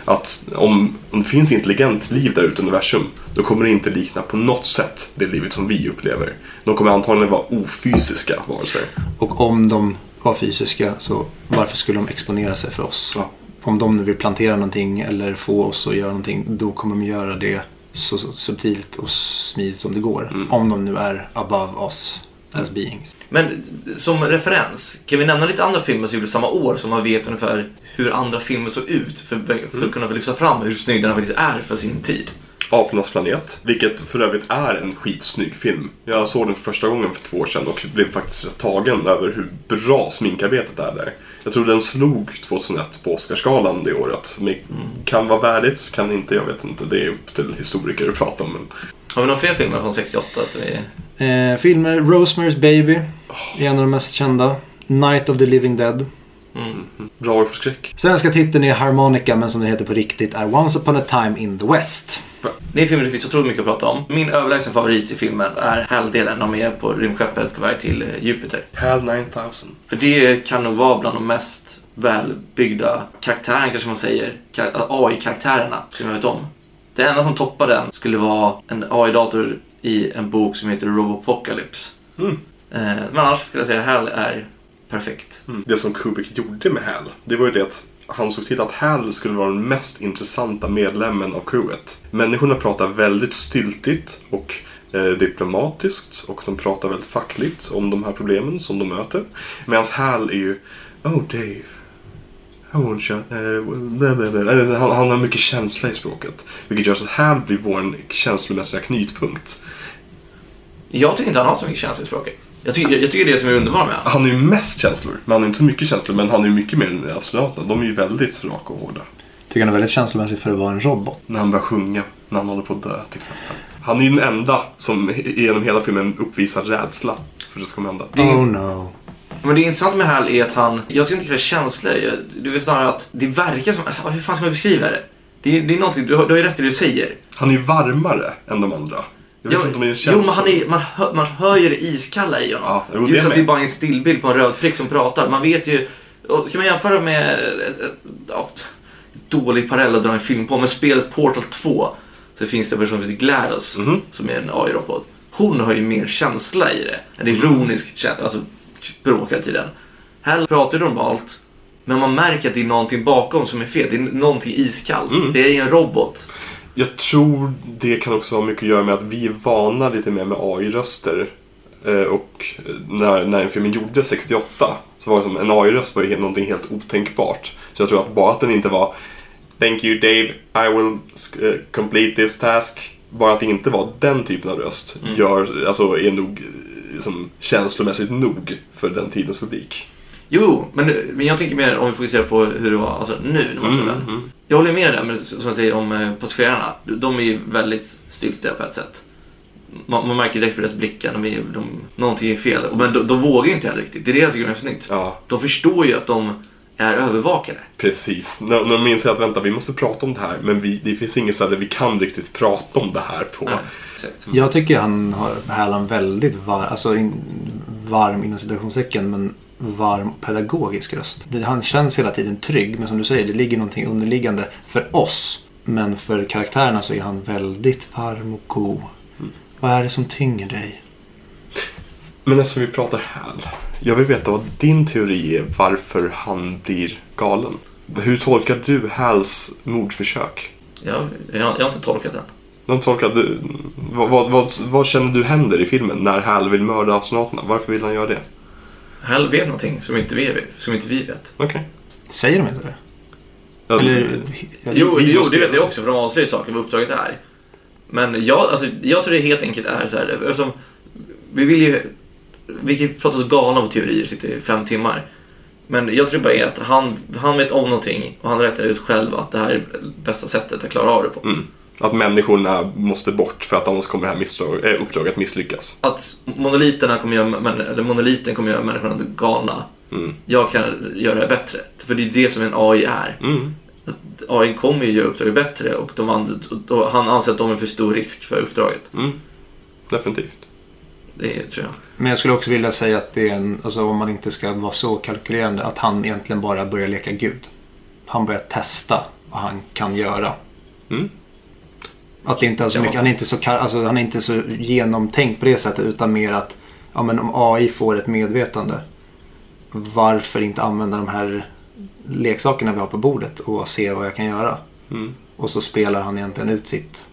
Att om, om det finns intelligent liv där ute i universum, då kommer det inte likna på något sätt det livet som vi upplever. De kommer antagligen vara ofysiska varelser. Och om de var fysiska så varför skulle de exponera sig för oss? Ja. Om de nu vill plantera någonting eller få oss att göra någonting då kommer de göra det så subtilt och smidigt som det går. Mm. Om de nu är above oss. As beings. Men som referens, kan vi nämna lite andra filmer som gjordes samma år som man vet ungefär hur andra filmer såg ut för, för att kunna lyfta fram hur snygg den faktiskt är för sin tid? Apornas planet, vilket för övrigt är en skitsnygg film. Jag såg den för första gången för två år sedan och blev faktiskt rätt tagen över hur bra sminkarbetet är där. Jag tror den slog 2001 på Oscarsgalan det året. Men kan vara värdigt, kan inte, jag vet inte. Det är upp till historiker att prata om. Men Har vi några fler filmer från 68 som vi... Eh, filmer Rosemary's Baby är en av de mest kända. Night of the Living Dead. Mm. bra år för skräck. Svenska titeln är Harmonica men som den heter på riktigt är Once upon a time in the West. Det är filmer det finns otroligt mycket att prata om. Min överlägsen favorit i filmen är Hal-delen. De är på rymdskeppet på väg till eh, Jupiter. HAL 9000. För det kan nog vara bland de mest välbyggda karaktärerna kanske man säger. Kar- AI-karaktärerna som jag vet om. Det enda som toppar den skulle vara en AI-dator i en bok som heter Robopocalypse. Mm. Eh, men annars skulle jag säga Hal är perfekt. Mm. Det som Kubrick gjorde med HAL, det var ju det att han såg till att HAL skulle vara den mest intressanta medlemmen av crewet. Människorna pratar väldigt styltigt och eh, diplomatiskt och de pratar väldigt fackligt om de här problemen som de möter. Medan HAL är ju Oh Dave, You. Eh, Han, han har mycket känsla i språket. Vilket gör så att HAL blir vår känslomässiga knutpunkt. Jag tycker inte han har så mycket känsla i språket. Jag tycker, jag, jag tycker det är det som är underbart med. Han har ju mest känslor, men han har inte så mycket känslor. Men han är ju mycket mer än astronauterna. De är ju väldigt raka och hårda. Tycker han är väldigt känslomässig för att vara en robot. När han börjar sjunga, när han håller på att dö till exempel. Han är ju den enda som genom hela filmen uppvisar rädsla för det som kommer hända. Oh no. Men det intressanta med Hal är att han, jag skulle inte kalla det känslor. Du vet snarare att det verkar som, ah, hur fan ska man beskriva det? Det är, det är någonting, du har, du har ju rätt i det du säger. Han är ju varmare än de andra. Jag vet Ja, inte om det är en jo, känsla. men han är, man, hör, man hör ju det iskalla i honom. Ja, jo, Just att det är bara en stillbild på en röd prick som pratar. Man vet ju, och ska man jämföra med, ja, dålig parallell att dra en film på, men spelet Portal 2 så finns det en person som heter GLaDOS Mhm. som är en AI-robot. Hon har ju mer känsla i det. En ironisk känsla, alltså språk hela tiden. Här pratar ju normalt, men man märker att det är någonting bakom som är fel. Det är någonting iskallt. Mm. Det är en robot. Jag tror det kan också ha mycket att göra med att vi är vana lite mer med AI-röster. Eh, Och när, när den filmen gjordes 68 så var det som en AI-röst var ju helt- någonting helt otänkbart. Så jag tror att bara att den inte var Thank you Dave, I will eh, complete this task. Bara att det inte var den typen av röst gör, alltså, är nog eh, som känslomässigt nog för den tidens publik. Jo, men, men jag tänker mer om vi fokuserar på hur det var alltså, nu när man Mm, mm. Jag håller med där, men som jag säger om eh, passagerarna. De är ju väldigt styltiga på ett sätt. Man, man märker direkt på deras blickar, de är, de, någonting är fel. Men de, de vågar ju inte heller riktigt. Det är det jag tycker är snyggt. Ja, De förstår ju att de är övervakade. precis. När, när de inser att vänta, vi måste prata om det här men vi, det finns inget ställe vi kan riktigt prata om det här på. Nej, exakt. Jag tycker han har Härlan väldigt var, alltså in, varm inom citationstecken men varm och pedagogisk röst. Det, han känns hela tiden trygg men som du säger det ligger någonting underliggande för oss. Men för karaktärerna så är han väldigt varm och god. Vad är det som tynger dig? Men eftersom vi pratar HAL, jag vill veta vad din teori är varför han blir galen. Hur tolkar du HALs mordförsök? Jag, jag, jag har inte tolkat den. Vad, tolkar du, vad, vad, vad, vad känner du händer i filmen när HAL vill mörda astronauterna? Varför vill han göra det? Hal vet någonting som inte vi vet. Som inte vi vet. Okej. Säger de inte det? Ja, Eller, Jo, vi jo måste det vet jag också för de avslöjar saker vad uppdraget är. Men jag, alltså, jag tror det helt enkelt är så här, eftersom vi vill ju, vi kan prata oss galna på teorier, sitter i fem timmar. Men jag tror bara är att han, han vet om någonting och han räknar ut själv att det här är bästa sättet att klara av det på. Mm. Att människorna måste bort för att annars kommer det här misstag, äh, uppdraget misslyckas. Att monoliterna kommer göra, eller monoliten kommer göra människorna galna. Mm. Jag kan göra det bättre. För det är det som en AI är. Mm. Att AI kommer ju göra uppdraget bättre och, de och han anser att de är för stor risk för uppdraget. Mm. Definitivt. Det tror jag. Men jag skulle också vilja säga att det är en, alltså om man inte ska vara så kalkylerande, att han egentligen bara börjar leka gud. Han börjar testa vad han kan göra. Mm. Att det inte är så mycket, han, är inte så, alltså, han är inte så genomtänkt på det sättet utan mer att ja, men om AI får ett medvetande varför inte använda de här leksakerna vi har på bordet och se vad jag kan göra. Mm. Och så spelar han egentligen ut sitt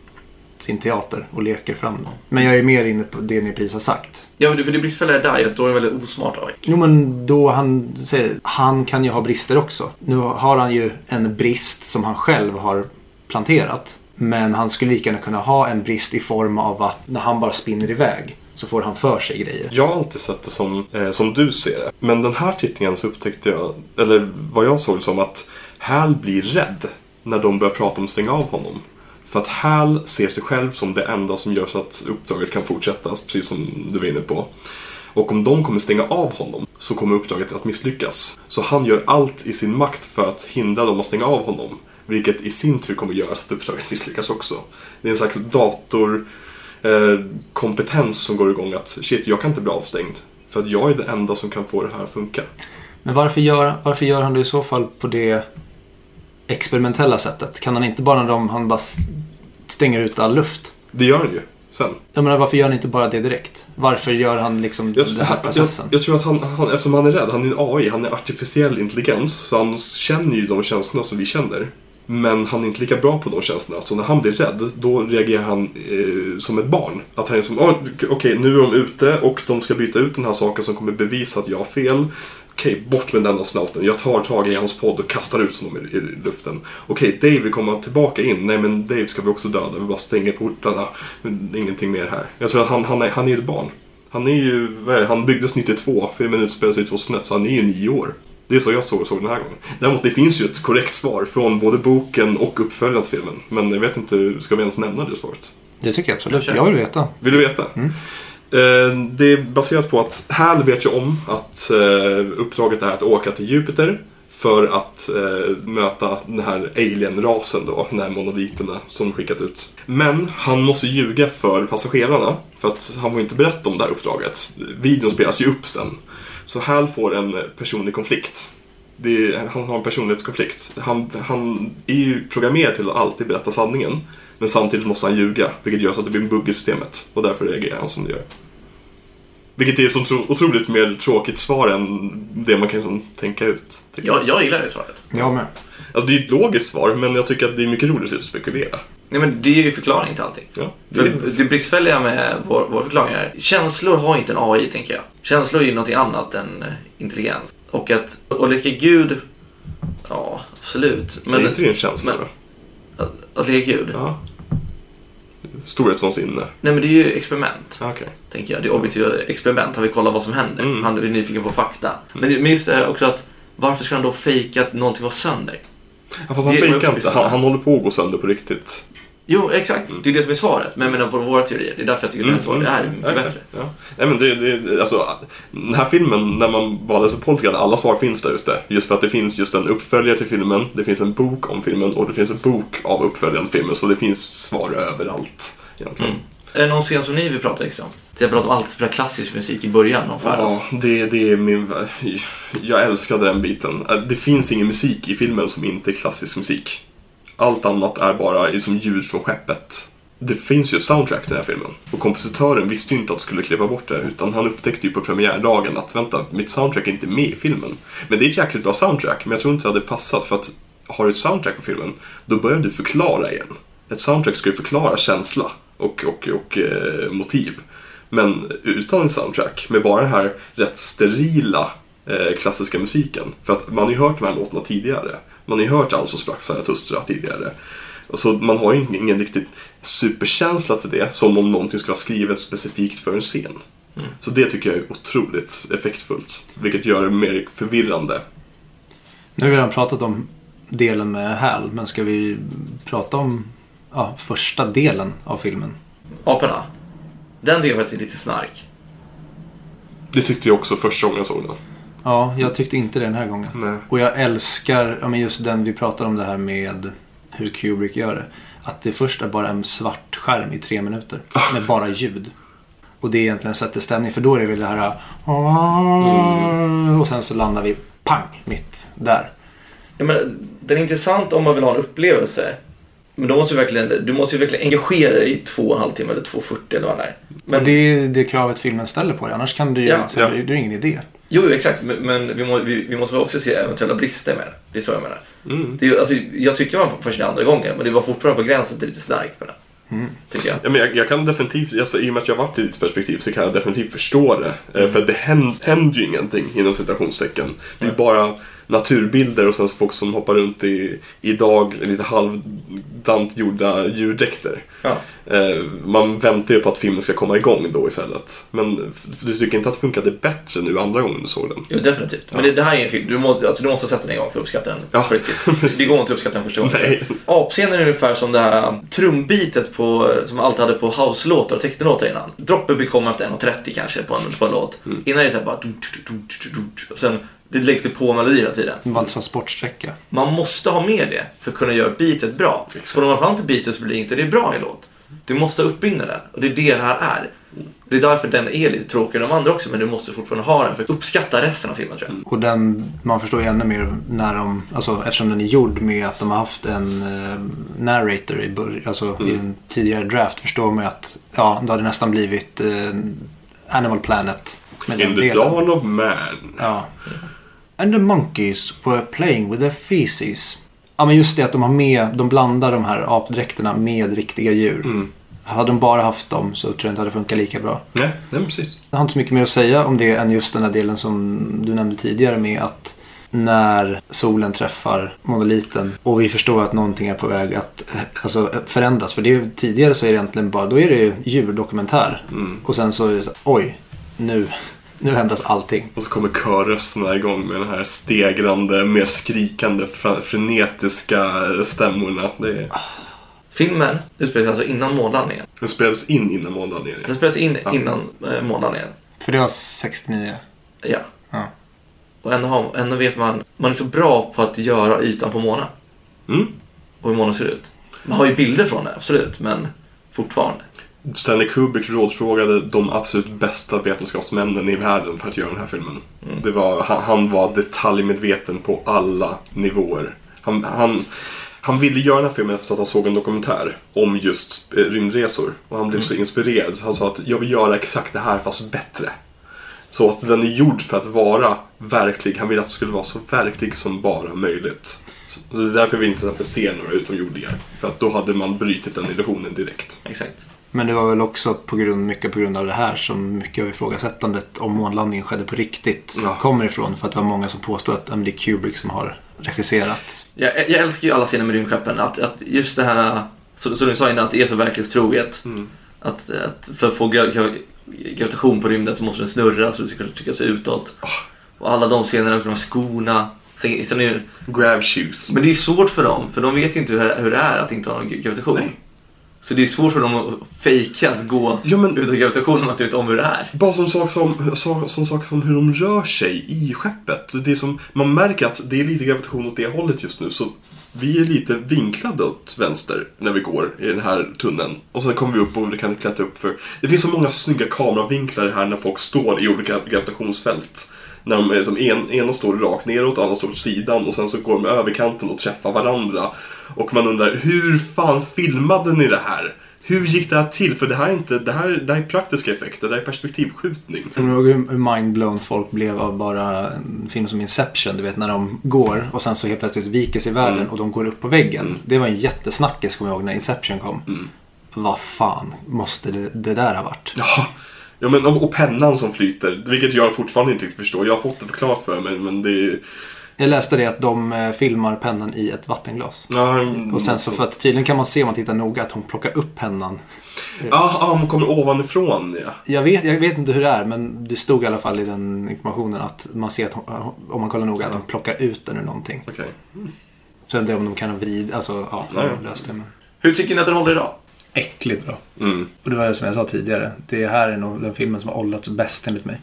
sin teater och leker fram dem. Men jag är mer inne på det ni precis har sagt. Ja, för det- bristfälliga är där, att då är det väldigt osmart av. Jo men då han säger, han kan ju ha brister också. Nu har han ju en brist som han själv har planterat. Men han skulle lika gärna kunna ha en brist i form av att när han bara spinner iväg så får han för sig grejer. Jag har alltid sett det som, eh, som du ser det. Men den här tittningen så upptäckte jag, eller vad jag såg som att Hal blir rädd när de börjar prata om att stänga av honom. För att Hal ser sig själv som det enda som gör så att uppdraget kan fortsätta, precis som du var inne på. Och om de kommer stänga av honom så kommer uppdraget att misslyckas. Så han gör allt i sin makt för att hindra dem att stänga av honom. Vilket i sin tur kommer göra så att uppdraget misslyckas också. Det är en slags datorkompetens eh, som går igång att shit, jag kan inte bli avstängd. För att jag är det enda som kan få det här att funka. Men varför gör, varför gör han det i så fall på det experimentella sättet? Kan han inte bara när de, han bara stänger ut all luft? Det gör han ju sen. Jag menar, varför gör han inte bara det direkt? Varför gör han liksom Jag, den här jag, processen? jag tror att han, han, eftersom han är rädd, han är en AI, han är artificiell intelligens. Så han känner ju de känslorna som vi känner. Men han är inte lika bra på de känslorna. Så när han blir rädd, då reagerar han eh, som ett barn. Att han är som, "Åh, okej nu är de ute och de ska byta ut den här saken som kommer bevisa att jag har fel. Okej, bort med den astronauten. Jag tar tag i hans podd och kastar ut honom i, i luften. Okej, Dave vill komma tillbaka in. Nej, men Dave ska vi också döda. Vi bara stänger portarna. Ingenting mer här. Jag tror att han, han, är, han är ett barn. Han är ju, han byggdes 92, filmen utspelar sig i 2001, så han är ju nio år. Det är så jag såg, såg den här gången. Däremot, det finns ju ett korrekt svar från både boken och uppföljaren till filmen. Men jag vet inte, ska vi ens nämna det svaret? Det tycker jag absolut. Jag vill veta. Vill du veta? Eh, Eh, det är baserat på att Hal vet ju om att eh, uppdraget är att åka till Jupiter för att eh, möta den här alien-rasen då, den här monoliterna som skickat ut. Men han måste ljuga för passagerarna för att han får inte berätta om det här uppdraget. Videon spelas ju upp sen. Så Hal får en personlig konflikt. Det är, han har en personlighetskonflikt. Han, han är ju programmerad till att alltid berätta sanningen. Men samtidigt måste han ljuga, vilket gör så att det blir en bugg i systemet. Och därför reagerar han som det gör. Vilket är så tro- otroligt mer tråkigt svar än det man kan liksom tänka ut. tycker jag. Gillar det svaret. Jag med. Alltså, det är ett logiskt svar, men jag tycker att det är mycket roligt att spekulera. Nej, men det är ju förklaring till allting. Ja. För det bristfälliga med vår, vår förklaring är, känslor har inte en AI, tänker jag. Känslor är ju någonting annat än eh, intelligens. Och att, och leka Gud, ja, absolut. Men Men är inte det en känsla men- då? Att, att leka Gud, Ja. Storhetsvansinne. nej men det är ju experiment. Okej. tänker jag. Det är objektiva experiment. Han vill kolla vad som händer. Mm. Han är nyfiken på fakta. Men, det- men just det här också att varför ska han då fejka att någonting var sönder? Ja, fast han fejkar inte. Han, han håller på att gå sönder på riktigt. Jo, exakt. Det är det som är svaret. Men jag menar på våra teorier. Det är därför jag tycker mm. svaret är mycket Ja, bättre. Ja. Nej, men det, det, alltså, den här filmen, när man bara läser grann, alla svar finns där ute. Just för att det finns just en uppföljare till filmen, det finns en bok om filmen och det finns en bok av uppföljaren till filmen. Så det finns svar överallt. Egentligen. Mm. Är det någon scen som ni vill prata extra om? Jag pratar om alltid spela klassisk musik i början av färdas. Ja, det, det är min... Jag älskade den biten. Det finns ingen musik i filmen som inte är klassisk musik. Allt annat är bara liksom ljud från skeppet. Det finns ju ett soundtrack till den här filmen. Och kompositören visste ju inte att de skulle klippa bort det. Utan han upptäckte ju på premiärdagen att vänta, mitt soundtrack är inte med i filmen. Men det är ett jäkligt bra soundtrack. Men jag tror inte det hade passat för att har du ett soundtrack på filmen, då börjar du förklara igen. Ett soundtrack ska ju förklara känsla och, och, och eh, motiv. Men utan en soundtrack, med bara den här rätt sterila eh, klassiska musiken. För att man har ju hört de här låtarna tidigare. Man har ju hört Alltså sprack Zarathustra tidigare. Och så man har ju ingen, ingen riktigt superkänsla till det, som om någonting skulle vara skrivet specifikt för en scen. Så det tycker jag är otroligt effektfullt, vilket gör det mer förvirrande. Nu har vi redan pratat om delen med Hal, men ska vi prata om ja, första delen av filmen? Aporna. Den tycker jag faktiskt är lite snark. Det tyckte jag också första gången jag såg den. Ja, jag tyckte inte det den här gången. Nej. Och jag älskar ja, men just den vi pratar om det här med hur Kubrick gör det. Att det först är bara en svart skärm i tre minuter med bara ljud. Och det egentligen sätter stämning för då är det väl det här och sen så landar vi pang mitt där. Ja, men, den är intressant om man vill ha en upplevelse. Men då måste du verkligen, du måste ju verkligen engagera dig i två och en halv timme eller 2.40 eller vad det är. Men, Och det är det kravet filmen ställer på dig. Annars kan du ju, Ja, så ja. Det är det ingen idé. Jo, exakt. Men, men vi, må, vi, vi måste också se eventuella brister med den. Det är så jag menar. Mm. Det alltså, jag tyckte man fascinerad andra gången, men det var fortfarande på gränsen till lite snark på den. Tycker jag. Ja, men jag, jag kan definitivt, alltså, i och med att jag varit i ditt perspektiv så kan jag definitivt förstå det. Mm. För det händer, händer ju ingenting inom citationstecken. Det är bara naturbilder och sen så folk som hoppar runt i, idag lite halvdant gjorda djurdräkter. Ja. Eh, man väntar ju på att filmen ska komma igång då istället. Men du tycker inte att det funkade bättre nu andra gången du såg den? Jo, definitivt. Men det, det här är en film, du måste, alltså, du måste sätta den en gång för att uppskatta den. Ja, riktigt. Det går inte att uppskatta den första gången. Apscenen är ungefär som det här trumbitet på, som man alltid hade på house-låtar och technolåtar innan. Droppet kommer efter 1.30 kanske på en, på en låt. Mm. Innan är det så här bara... Och sen det läggs det på melodi hela tiden. Det var en transportsträcka. Man måste ha med det för att kunna göra beatet bra. Får man fram till beatet så blir inte det bra i låt. Du måste ha uppbyggnaden och det är det det här är. Det är därför den är lite tråkigare än de andra också men du måste fortfarande ha den för att uppskatta resten av filmen tror jag. Och den, man förstår ju ännu mer när de, alltså eftersom den är gjord med att de har haft en eh, narrator i början, alltså i en tidigare draft förstår man ju att, ja, det hade nästan blivit eh, Animal Planet. Med den In the delen. dawn of man. Ja. And the monkeys were playing with their feces. Ja men just det att de har med, de blandar de här apdräkterna med riktiga djur. Mm. Hade de bara haft dem så tror jag inte det hade funkat lika bra. Nej, nej precis. Jag har inte så mycket mer att säga om det än just den här delen som du nämnde tidigare med att när solen träffar monoliten och vi förstår att någonting är på väg att alltså, förändras. För det är, tidigare så är det egentligen bara, då är det ju djurdokumentär. Mm. Och sen så är det så, oj, nu, nu ändras allting. Och så kommer körrösterna igång med den här stegrande, mer skrikande, frenetiska stämmorna. Det, Filmen utspelar sig alltså innan månlandningen. det spelades in innan månlandningen. Den spelas in Ja. innan eh, månlandningen. För det var 69. Ja. Ja. Och ändå, har, ändå vet man, man är så bra på att göra ytan på månen. Mm. Och hur månen ser ut. Man har ju bilder från det, absolut, men fortfarande. Stanley Kubrick rådfrågade de absolut bästa vetenskapsmännen i världen för att göra den här filmen. Det var, han, han var detaljmedveten på alla nivåer. Han, han, han ville göra den här filmen efter att han såg en dokumentär om just eh, rymdresor. Och han blev så inspirerad. Han sa att jag vill göra exakt det här fast bättre. Så att den är gjord för att vara verklig. Han ville att det skulle vara så verklig som bara möjligt. Så det är därför vi inte ser några utomjordingar. För att då hade man brutit den illusionen direkt. Exakt. Men det var väl också på grund, mycket på grund av det här som mycket av ifrågasättandet om månlandningen skedde på riktigt Ja. kommer ifrån. För att det var många som påstår att det är Kubrick som har regisserat. Jag, jag älskar ju alla scener med rymdskeppen. Att, att just det här, så- som du sa innan, att det är så verklighetstroget. Mm. Att, att för att få gra- gra- gravitation på rymden så måste den snurra så det ska kunna trycka sig utåt. Och alla de scenerna med de här skorna. Sen, sen är, det- Grav shoes. men det är svårt för dem, för de vet ju inte hur, hur det är att inte ha någon gravitation. Nej. Så det är svårt för dem att fejka att gå Ja, men- utan gravitation om att vet om hur det är. Bara som sak som, så- som sak som hur de rör sig i skeppet. Det är som, man märker att det är lite gravitation åt det hållet just nu. Så vi är lite vinklade åt vänster när vi går i den här tunneln. Och sen kommer vi upp och kan klättra upp för... Det finns så många snygga kameravinklar här när folk står i olika gravitationsfält. När de är som en, ena står rakt neråt, andra står åt sidan och sen så går de över kanten och träffar varandra. Och man undrar, hur fan filmade ni det här? Hur gick det här till? För det här är inte, det här, det här är praktiska effekter, det här är perspektivskjutning. Kommer du ihåg hur mindblown folk blev av bara en film som Inception? Du vet när de går och sen så helt plötsligt viker sig världen Mm. och de går upp på väggen. Mm. Det var en jättesnackis kommer jag ihåg när Inception kom. Mm. Vad fan måste det, det där ha varit? Ja, ja men, och och pennan som flyter, vilket jag fortfarande inte riktigt förstår. Jag har fått det förklarat för mig, men det är... Jag läste det att de eh, filmar pennan i ett vattenglas. Ja, Och sen så för att tydligen kan man se om man tittar noga att hon plockar upp pennan. Ja, ja, hon kommer ovanifrån ja. Jag vet, jag vet inte hur det är men det stod i alla fall i den informationen att man ser att hon, om man kollar noga att de plockar ut den ur någonting. Okej. Så det är om de kan vrida, alltså ja, Nej. de löst det. Men... Hur tycker ni att den håller idag? Äckligt bra. Mm. Och det var som jag sa tidigare. Det här är nog den filmen som har åldrats bäst enligt mig.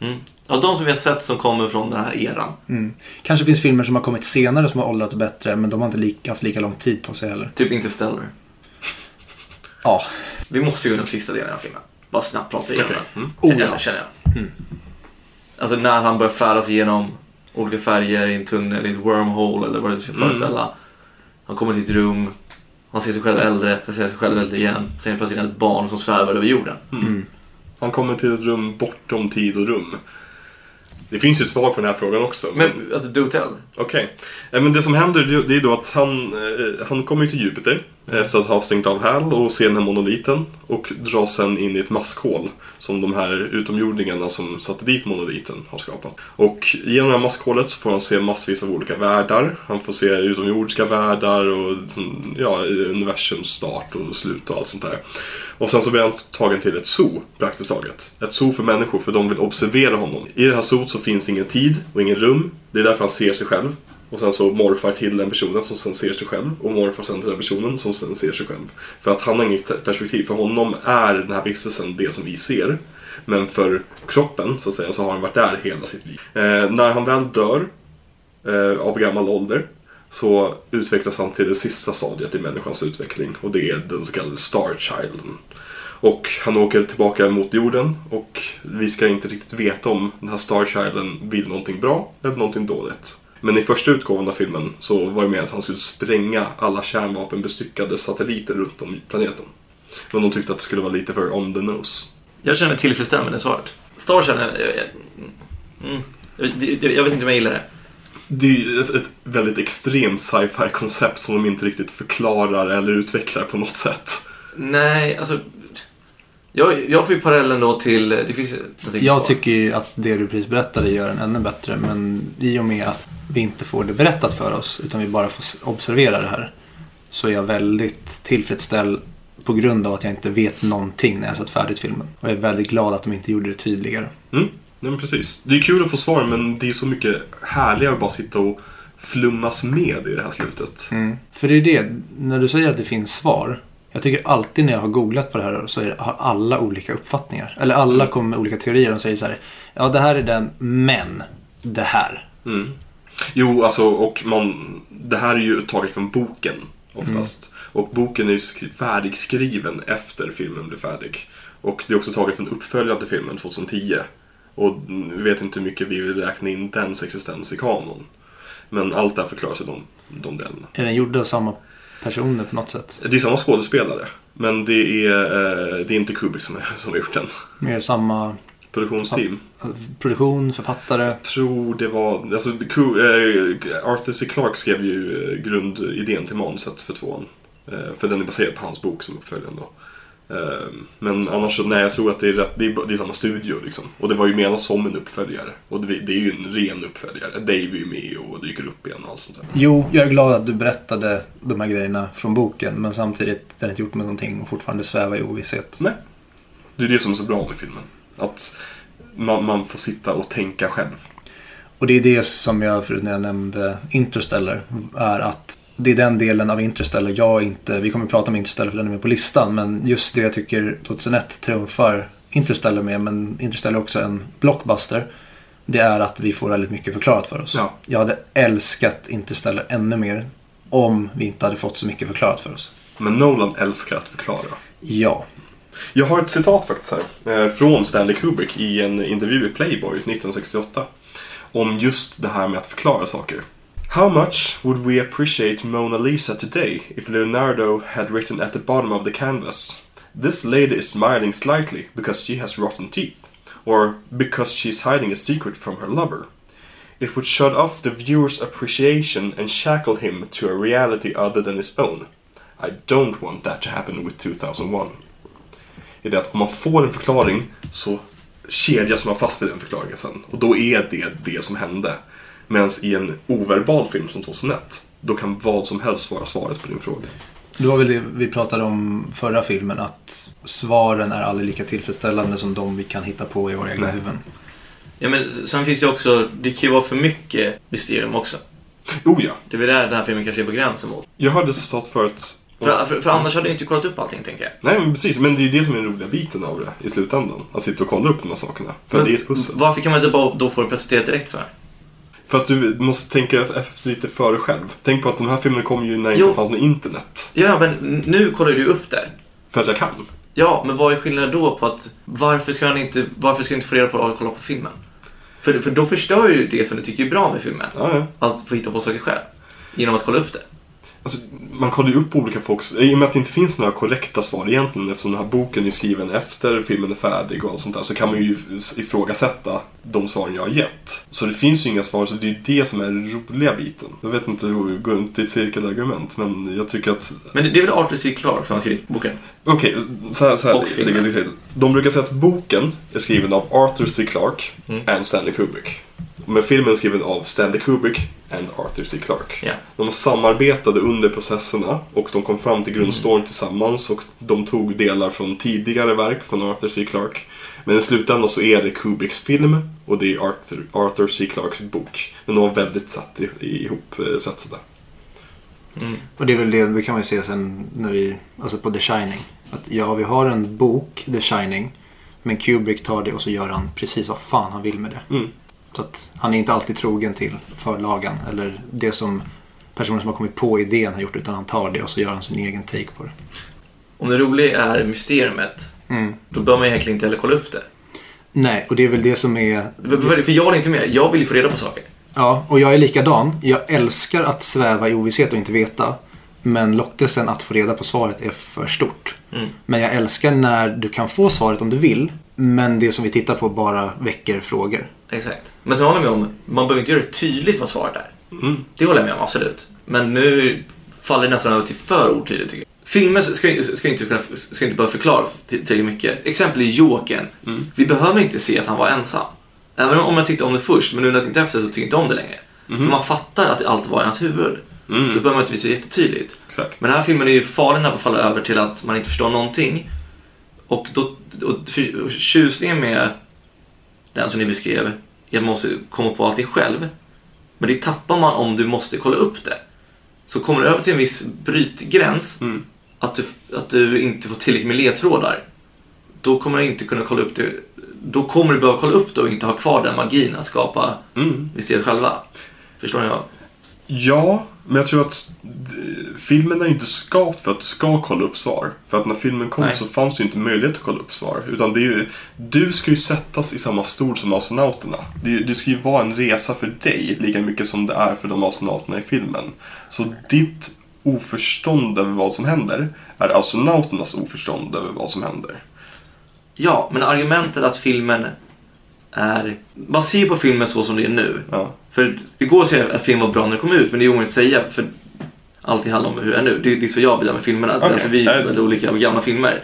Mm. Av de som vi har sett som kommer från den här eran. Mm. Kanske finns filmer som har kommit senare som har åldrats bättre men de har inte lika, haft lika lång tid på sig heller. Typ Interstellar. Ja. Vi måste ju den sista delen av filmen. Bara snabbt prata igenom Okej. den. Mm. Oh, Känner, ja. jag, känner jag. Mm. Alltså när han börjar färdas igenom olika färger i en tunnel, i ett wormhole eller vad det ska Mm. föreställa. Han kommer till ett rum, han ser sig själv äldre, sen ser sig själv äldre igen. Sen är det plötsligt ett barn som svävar över jorden. Mm. Han kommer till ett rum bortom tid och rum. Det finns ju ett svar på den här frågan också. Men alltså do tell. Okej. Eh, Men det som händer det är då att han, eh, han kommer ju till Jupiter efter att ha stängt av Hal och se den här monoliten och dras sen in i ett maskhål som de här utomjordingarna som satte dit monoliten har skapat. Och genom det här maskhålet så får han se massvis av olika världar. Han får se utomjordiska världar och liksom, ja, universums start och slut och allt sånt där. Och sen så blir han tagen till ett zoo praktiskt taget. Ett zoo för människor för de vill observera honom. I det här zoot så finns ingen tid och ingen rum. Det är därför han ser sig själv. Och sen så morfar till den personen som sen ser sig själv och morfar sen till den personen som sen ser sig själv. För att han har inget perspektiv. För honom är den här vistelsen det som vi ser. Men för kroppen så att säga så har han varit där hela sitt liv. Eh, när han väl dör eh, av gammal ålder så utvecklas han till det sista stadiet i människans utveckling och det är den så kallade Star Childen. Och han åker tillbaka mot jorden och vi ska inte riktigt veta om den här Star Childen vill någonting bra eller någonting dåligt. Men i första utgåvan av filmen så var det med att han skulle spränga alla kärnvapenbestyckade satelliter runt om planeten. Men de tyckte att det skulle vara lite för on the nose. Jag känner mig tillfredsställd med det svaret. Star känner jag... Jag, mm, jag, jag vet inte om jag gillar det. Det är ju ett, ett väldigt extremt sci-fi koncept som de inte riktigt förklarar eller utvecklar på något sätt. Nej, alltså... Jag, jag får ju parallellen då till... Det finns Jag tycker ju att det du precis berättade gör den ännu bättre. Men i och med att vi inte får det berättat för oss utan vi bara får observera det här. Så är jag väldigt tillfredsställd på grund av att jag inte vet någonting när jag sett färdigt filmen. Och jag är väldigt glad att de inte gjorde det tydligare. Mm, nej men precis. Det är kul att få svar men det är så mycket härligare att bara sitta och flummas med i det här slutet. För det är det, när du säger att det finns svar. Jag tycker alltid när jag har googlat på det här så är, har alla olika uppfattningar. Eller alla kommer med olika teorier och säger så här. Ja, det här är den, men det här. Mm. Jo, alltså och man, det här är ju taget från boken oftast. Och boken är ju sk- färdigskriven efter filmen blev färdig. Och det är också taget från uppföljaren till filmen 2010. Och vi vet inte hur mycket vi vill räkna in dens existens i kanon. Men allt det här förklaras i de, de delarna. Är den gjord av samma personer på något sätt? Det är samma skådespelare. Men det är, eh, det är inte Kubrick som, är, som har gjort den. Mer samma Produktionsteam. Produktion, författare. Jag tror det var, alltså eh, Arthur C. Clarke skrev ju eh, grundidén till manuset för tvåan. Eh, för den är baserad på hans bok som uppföljaren då. Men annars så, nej jag tror att det är, rätt, det är, det är samma studio liksom. Och det var ju menat som en uppföljare. Och det, det är ju en ren uppföljare. Dave är ju med och dyker upp igen och allt sånt där. Jo, jag är glad att du berättade de här grejerna från boken. Men samtidigt, den har inte gjort med någonting och fortfarande svävar i ovisshet. Nej. Det är det som är så bra med filmen. Att man, man får sitta och tänka själv. Och det är det som jag förut när jag nämnde Interstellar. Är att det är den delen av Interstellar jag inte... Vi kommer att prata om Interstellar för den är med på listan. Men just det jag tycker 2001 trumfar Interstellar med. Men Interstellar är också en blockbuster. Det är att vi får väldigt mycket förklarat för oss. Ja. Jag hade älskat Interstellar ännu mer. Om vi inte hade fått så mycket förklarat för oss. Men Nolan älskar att förklara. Ja. Jag har ett citat faktiskt här. Eh, från Stanley Kubrick i en intervju i Playboy 1968. Om just det här med att förklara saker. How much would we appreciate Mona Lisa today if Leonardo had written at the bottom of the canvas This lady is smiling slightly because she has rotten teeth. Or because she's hiding a secret from her lover. It would shut off the viewer's appreciation and shackle him to a reality other than his own. I don't want that to happen with 2001 är det att om man får en förklaring så kedjas man fast vid den förklaringen sen. Och då är det det som hände. Medan i en overbal film som 2001, då kan vad som helst vara svaret på din fråga. Det var väl det vi pratade om förra filmen. Att svaren är aldrig lika tillfredsställande som de vi kan hitta på i våra egna Nej. huvuden. Ja, men sen finns det ju också... Det kan ju vara för mycket mysterium också. Oh ja, Det är väl där den här filmen kanske är på gränsen mot. jag hörde citat förut. För, för, för annars hade jag inte kollat upp allting, tänker jag. Nej men precis, men det är ju det som är den roliga biten av det i slutändan. Att sitta och kolla upp de här sakerna. För Men det är ett pussel. Varför kan man inte bara då få det presenterat direkt för? För att du måste tänka efter lite före själv. Tänk på att de här filmerna kom ju när det inte fanns något internet. Ja, men nu kollar du upp det. För att jag kan. Ja, men vad är skillnaden då på att varför ska han inte, varför ska han inte få reda på att kolla på filmen? För, för då förstör ju det som du tycker är bra med filmen. Ja, ja. Att få hitta på saker själv. Genom att kolla upp det. Alltså, man kollar ju upp olika folks... I och med att det inte finns några korrekta svar egentligen eftersom den här boken är skriven efter filmen är färdig och allt sånt där så kan man ju ifrågasätta de svaren jag har gett. Så det finns ju inga svar, så det är det som är den roliga biten. Jag vet inte hur det går runt i ett cirkelargument, men jag tycker att... Men det, det är väl Arthur C. Clarke som har skrivit boken? Okej, så här, så här Och lägger jag till. De brukar säga att boken är skriven av Arthur C. Clarke Mm. and Stanley Kubrick. Men filmen är skriven av Stanley Kubrick and Arthur C. Clarke. Ja. De samarbetade under processerna och de kom fram till grundstoryn tillsammans och de tog delar från tidigare verk från Arthur C. Clarke. Men i slutändan så är det Kubricks film och det är Arthur, Arthur C. Clarkes bok. Men de var väldigt satt i- ihop eh, svetsade. Mm. Och det är väl det vi kan man ju se sen när vi, alltså på The Shining. Att ja, vi har en bok, The Shining. Men Kubrick tar det och så gör han precis vad fan han vill med det. Mm. Så att han är inte alltid trogen till förlagan eller det som personen som har kommit på idén har gjort utan han tar det och så gör han sin egen take på det. Om det roliga är mysteriet, Mm. då bör man egentligen inte heller kolla upp det. Nej, och det är väl det som är... För, för, för jag håller inte med. Jag vill ju få reda på saker. Ja, och jag är likadan. Jag älskar att sväva i ovisshet och inte veta. Men lockelsen att få reda på svaret är för stort. Mm. Men jag älskar när du kan få svaret om du vill. Men det som vi tittar på bara väcker frågor. Exakt. Men sen håller jag med om, man behöver inte göra det tydligt vad svaret är. Mm. Det håller jag med om, absolut. Men nu faller det nästan över till för otydligt tycker jag. Filmer ska, ska, inte, kunna, ska inte behöva förklara till- tillräckligt mycket. Exempel i Jokern. Mm. Vi behöver inte se att han var ensam. Även om jag tyckte om det först, men nu när jag tänkte efter så tycker jag inte om det längre. För man fattar att allt var i hans huvud. Mm. Då behöver man inte visa jättetydligt. Exakt. Men den här filmen är ju farlig när man faller över till att man inte förstår någonting. Och, då, och för- och tjusningen med den som ni beskrev är att man måste komma på allting själv. Men det tappar man om du måste kolla upp det. Så kommer du över till en viss brytgräns, Mm. att du, att du inte får tillräckligt med ledtrådar. Då kommer du inte kunna kolla upp det. Då kommer du behöva kolla upp det och inte ha kvar den magin att skapa Mm. mysteriet själva. Förstår ni? vad? Ja, men jag tror att d- filmen är inte skapt för att du ska kolla upp svar. För att när filmen kom Nej. så fanns det ju inte möjlighet att kolla upp svar. Utan det är ju, du ska ju sättas i samma stol som astronauterna. Det, det ska ju vara en resa för dig, lika mycket som det är för de astronauterna i filmen. Så ditt oförstånd över vad som händer är astronauternas oförstånd över vad som händer. Ja, men argumentet att filmen är... Man ser på filmen så som det är nu. Ja. För det går att säga att film var bra när det kom ut, men det är omöjligt att säga för allting handlar om hur det är nu. Det är, så jag blir med filmerna. Okej. därför vi är väldigt olika med gamla filmer.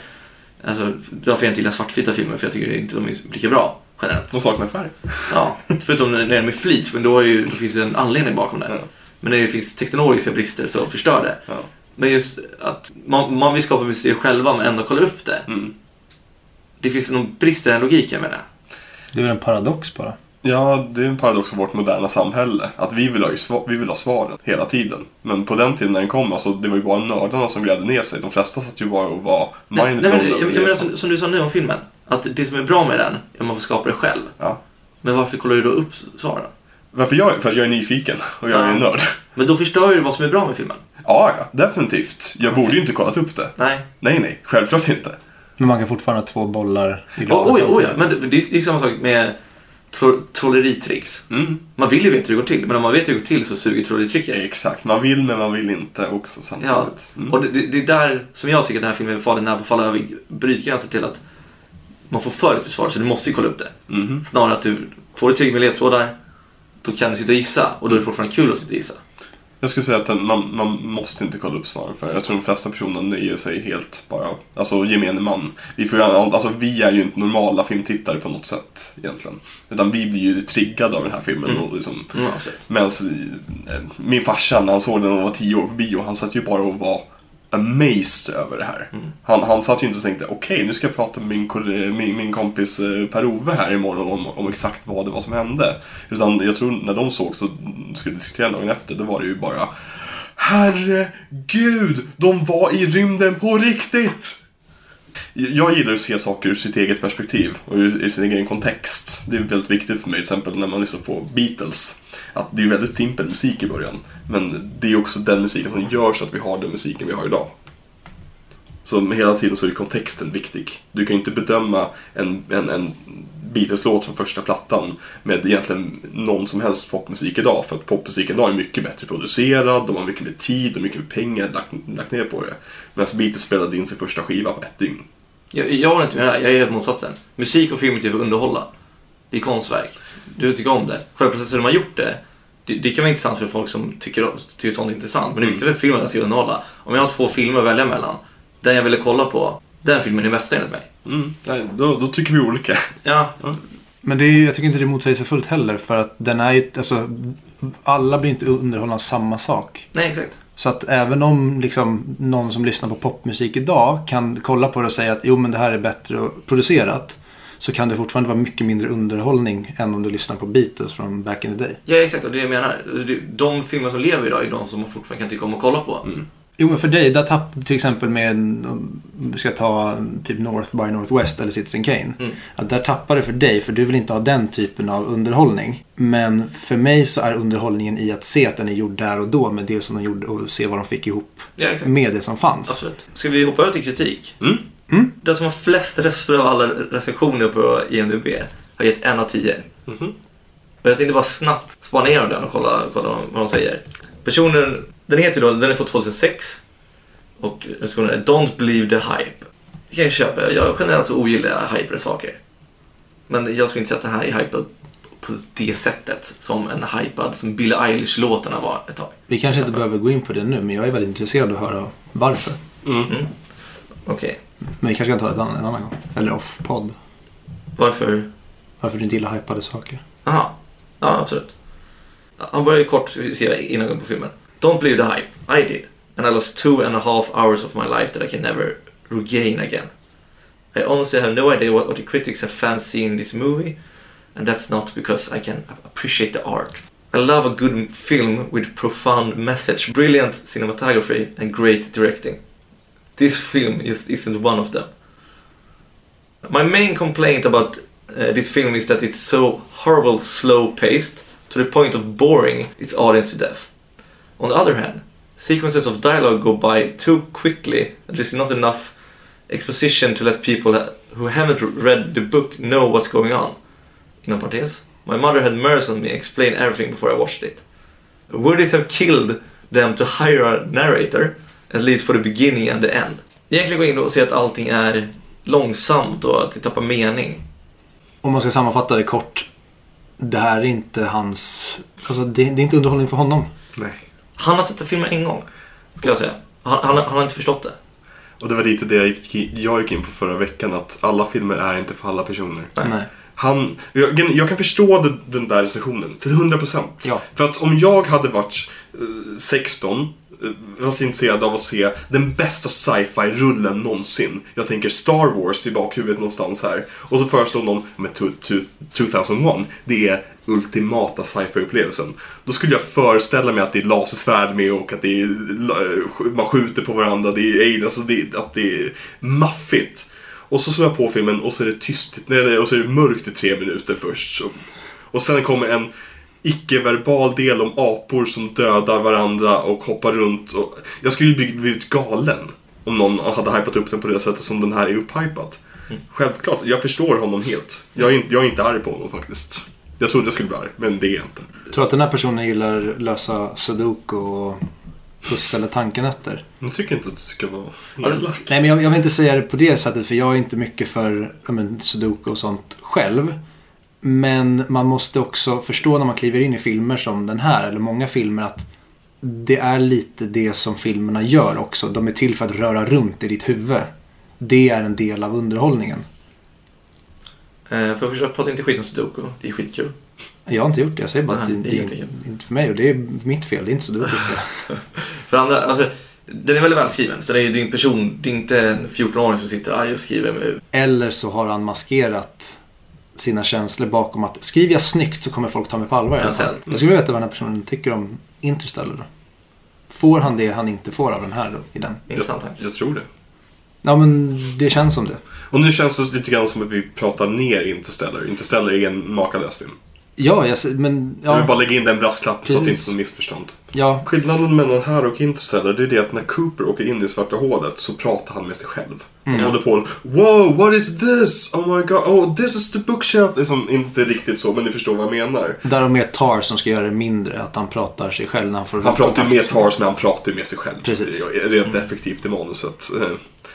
Alltså, därför jag inte gillar svartvita filmer, för jag tycker inte de är lika bra generellt. De saknar färg. Ja, förutom när det är med flit, men då, är ju, då finns det en anledning bakom det. Ja. Men när det finns teknologiska brister så förstör det. Ja. Men just att man, man vill skapa mysterier själva men ändå kolla upp det. Mm. Det finns någon brist i den logiken menar jag. Det är väl en paradox bara. Ja, det är en paradox av vårt moderna samhälle. Att vi vill, ha ju sva- vi vill ha svaren hela tiden. Men på den tiden när den kom, alltså, det var ju bara nördarna som grävde ner sig. De flesta satt ju bara och var Nej, nej, mindblown men, jag, jag som, som du sa nu om filmen. Att det som är bra med den är att man får skapa det själv. Ja. Men varför kollar du då upp svaren? Varför jag? För att jag är nyfiken och jag är Ja. en nörd. Men då förstör ju vad som är bra med filmen. Ja, ja, definitivt. Jag borde ju inte kollat upp det. Nej. Nej, nej, självklart inte. Men man kan fortfarande ha två bollar i luften Oh, oh, ja, oh, ja. Men det, det, är, det är samma sak med tro, trolleritricks. Mm. Man vill ju veta hur det går till, men om man vet hur det går till så suger trolleritricket. Exakt, man vill men man vill inte också Ja, samtidigt. Mm. och det, det, det är där som jag tycker att den här filmen är farlig, när man faller över brytgränsen till att man får för lite svar, så du måste ju kolla upp det. Mhm. Snarare att du får du tillräckligt med ledtrådar, då kan du sitta och gissa och då är det fortfarande kul att sitta och gissa. Jag skulle säga att den- man, man måste inte kolla upp svaren för jag tror de flesta personer nöjer sig helt bara, alltså gemene man. Vi, får, alltså, vi är ju inte normala filmtittare på något sätt egentligen. Utan vi blir ju triggade av den här filmen. Mm. Och liksom, Mm. Medan eh, min farsa när han såg den han var tio år på bio, han satt ju bara och var amazed över det här. Mm. Han, han satt ju inte och tänkte okej nu ska jag prata med min, min, min kompis eh, Per-Ove här imorgon om, om exakt vad det var som hände. Utan jag tror när de såg så skulle diskutera dagen efter, då var det ju bara Herregud, de var i rymden på riktigt! Jag gillar att se saker ur sitt eget perspektiv och ur, ur sin egen kontext. Det är väldigt viktigt för mig, till exempel när man lyssnar på Beatles. Att det är väldigt simpel musik i början, men det är också den musiken som gör så att vi har den musiken vi har idag. Så hela tiden så är kontexten viktig. Du kan ju inte bedöma en, en, en Beatles-låt från första plattan med egentligen någon som helst popmusik idag. För att popmusik idag är mycket bättre producerad, de har mycket mer tid och mycket mer pengar lagt, lagt ner på det. Medan Beatles spelade in sin första skiva på ett dygn. Jag, jag håller inte med dig, jag är helt motsatsen. Musik och film är till för att underhålla. Det är konstverk. Du tycker om det. Själva processen de har gjort det, det, det kan vara intressant för folk som tycker, tycker sånt är intressant. Men det viktiga för filmen är att ska underhålla. Om jag har två filmer att välja mellan, den jag ville kolla på, den filmen är bästa enligt mig. Mm. Nej, då, då tycker vi olika. Ja, Men det är, jag tycker inte det är motsägelsefullt heller för att den är ju, alltså, alla blir inte underhållna av samma sak. nej exakt. Så att även om liksom, någon som lyssnar på popmusik idag kan kolla på det och säga att jo men det här är bättre producerat. Så kan det fortfarande vara mycket mindre underhållning än om du lyssnar på Beatles från back in the day. Ja exakt, och det är det jag menar. Det- De filmer som lever idag är de som man fortfarande kan tycka om att kolla på. Jo men för dig, där tapp till exempel med, om vi ska ta typ North by Northwest eller Citizen Kane. Mm. Att där tappar det för dig, för du vill inte ha den typen av underhållning. Men för mig så är underhållningen i att se att den är gjord där och då med det som de gjorde och se vad de fick ihop Ja med det som fanns. Absolut. Ska vi hoppa över till kritik? Mm. Mm. Den som har flest röster av alla recensioner på IMDB har gett en av tio. Mhm. Och jag tänkte bara snabbt spana igenom den och kolla, kolla vad de säger. Personen, den heter då, den är från 2006. Och recensionen är Don't believe the hype. Det kan jag köpa. Jag generellt så ogillar jag hypade saker. Men jag skulle inte säga att den här är hypad på det sättet som en hypad, som Billie Eilish-låtarna var ett tag. Vi kanske inte behöver gå in på det nu, men jag är väldigt intresserad av att höra varför. Mm. Okej, Men vi kanske kan ta det en annan, en annan gång. Eller off-podd. varför? Varför du inte gillar hypade saker. Aha. Ja, absolut. Han börjar ju kort skriva innan jag går på filmen. Don't believe the hype. I did. And I lost two and a half hours of my life that I can never regain again. I honestly have no idea what, what the critics have fancied in this movie. And that's not because I can appreciate the art. I love a good film with profound message, brilliant cinematography and great directing. This film just isn't one of them. My main complaint about uh, this film is that it's so horrible slow paced to the point of boring its audience to death. On the other hand, sequences of dialogue go by too quickly and there's not enough exposition to let people who haven't read the book know what's going on. Inom parentes, my mother had mercy on me and explained everything before I watched it. Would it have killed them to hire a narrator? At least for the beginning and the end. Egentligen gå in och se att allting är långsamt och att det tappar mening. Om man ska sammanfatta det kort. Det här är inte hans... Alltså det, det är inte underhållning för honom. Nej. Han har sett den filmen en gång, skulle jag säga. Han, han, han har inte förstått det. Och det var lite det jag gick, jag gick in på förra veckan, att alla filmer är inte för alla personer. Nej. Han, jag, jag kan förstå den, den där recensionen till 100%. Ja. För att om jag hade varit eh, 16, eh, varit intresserad av att se den bästa sci-fi-rullen någonsin. Jag tänker Star Wars i bakhuvudet någonstans här. Och så föreslår någon tu- 2001, det är ultimata sci-fi-upplevelsen. Då skulle jag föreställa mig att det är lasersvärd med och att det är, man skjuter på varandra, det är aliens, alltså det, att det är maffigt. Och så slår jag på filmen och så är det tyst, nej, och så är det mörkt i tre minuter först. Så, och sen kommer en icke-verbal del om apor som dödar varandra och hoppar runt. Och jag skulle ju bli- blivit galen om någon hade hypat upp den på det sättet som den här är upphypat. Självklart, jag förstår honom helt. Jag är, inte, jag är inte arg på honom faktiskt. Jag trodde jag skulle bli arg, men det är jag inte. Jag tror att den här personen gillar lösa sudoku och pussel eller tankenötter. Jag tycker inte att du ska vara elak. Nej, men jag, jag vill inte säga det på det sättet för jag är inte mycket för men, sudoku och sånt själv. Men man måste också förstå när man kliver in i filmer som den här, eller många filmer, att det är lite det som filmerna gör också. De är till för att röra runt i ditt huvud. Det är en del av underhållningen. Eh, för första, prata inte skit om Sudoku. Det är skitkul. Jag har inte gjort det, jag säger bara att Nej, det, det är inte inte för mig och det är mitt fel, det är inte sudokus fel. För andra, alltså, den är väldigt välskriven. Så det är, en person, det är inte en 14-åring som sitter arg och skriver med... Eller så har han maskerat sina känslor bakom att skriver jag snyggt så kommer folk ta mig på allvar i alla fall. Jag skulle vilja veta vad den här personen tycker om Interstellar då. Får han det han inte får av den här då, i den? Intressant tanke. Jag tror det. Ja men det känns som det. Och nu känns det lite grann som att vi pratar ner Interstellar. Interstellar är en makalös film. Ja, jag, men Jag vill ja, bara lägga in den brasklapp så att det inte är missförstånd. Ja, Skillnaden mellan här och Interstellar det är det att när Cooper åker in i svarta hålet så pratar han med sig själv. Han håller på Wow, what is this? Oh my god, oh this is the bookshelf. Det är som inte riktigt så, men ni förstår vad jag menar. där har med Tar som ska göra det mindre. Att han pratar sig själv när han får Han pratar ju med Tars, men han pratar med sig själv. Precis. Rent effektivt i manuset.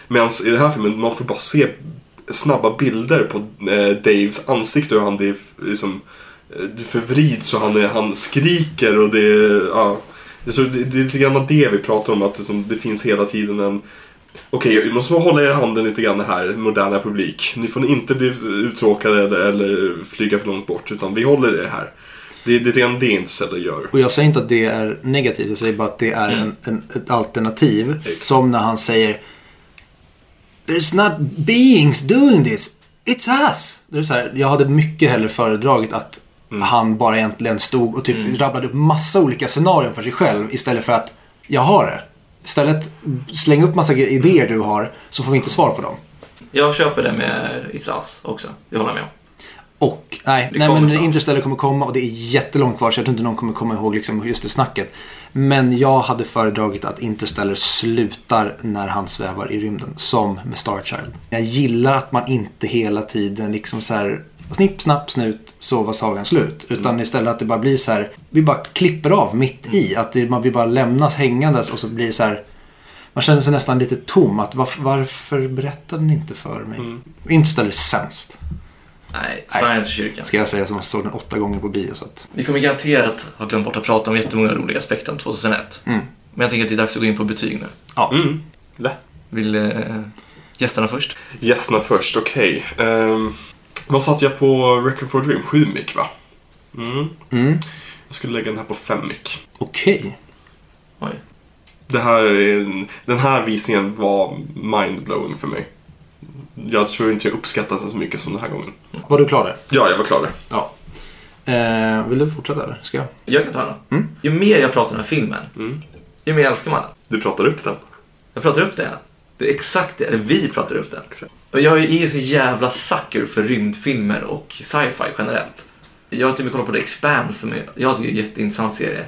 Medan i den här filmen, man får bara se snabba bilder på eh, Daves ansikte och han det är liksom, eh, förvrids och han, han skriker och det är, ja. Jag det, det är lite grann det vi pratar om, att det, finns hela tiden en Okej, vi måste hålla er i handen lite grann här, moderna publik. Ni får inte bli uttråkade eller, eller flyga för långt bort, utan vi håller er här. Det, är lite grann det Interstellar gör. Och jag säger inte att det är negativt. Jag säger bara att det är en, en, ett alternativ. Exakt. Som när han säger There's not beings doing this. It's us. Det är så här, jag hade mycket hellre föredragit att han bara egentligen stod och typ rabblade upp massa olika scenarion för sig själv istället för att jag har det. Istället släng upp massa idéer du har så får vi inte svar på dem. Jag köper det med It's Us också. Det håller jag med om. Och nej, Det nej men snart. Interstellar kommer komma och det är jättelångt kvar så jag tror inte någon kommer komma ihåg liksom just det snacket. Men jag hade föredragit att Interstellar slutar när han svävar i rymden. Som med Star Child. Jag gillar att man inte hela tiden liksom så här snipp, snapp, snut, så var sagan slut. Utan istället att det bara blir så här, vi bara klipper av mitt i. Att det, man vill bara lämnas hängandes och så blir det så här man känner sig nästan lite tom. Att varför, varför berättade ni inte för mig? Interstellar är sämst. Nej, Sverige till kyrkan. Ska jag säga som såg den åtta gånger på bio. Så att... Vi kommer garanterat ha glömt bort att prata om jättemånga roliga aspekter om 2001. Mm. Men jag tänker att det är dags att gå in på betyg nu. Ja. Mm. Lätt. Vill eh, gästerna först? Gästerna först, okej. Ehm, vad satte jag på Record for a Dream? 7 mick va? Mm. Mm. Jag skulle lägga den här på 5 mick. Okej. Oj. Det här är, den här visningen var mindblowing för mig. Jag tror inte jag uppskattade den så mycket som den här gången. Var du klar där? Ja, jag var klar där. Ja. Eh, vill du fortsätta eller ska jag? Jag kan ta den. Mm. Ju mer jag pratar om den här filmen, Mm. ju mer älskar man den. Du pratar upp den. Jag pratar upp den. Det är exakt det, eller vi pratar upp den. Exakt. Jag är ju så jävla sucker för rymdfilmer och sci-fi generellt. Jag har till och med kollat på The Expanse som är, jag tycker är en jätteintressant serie.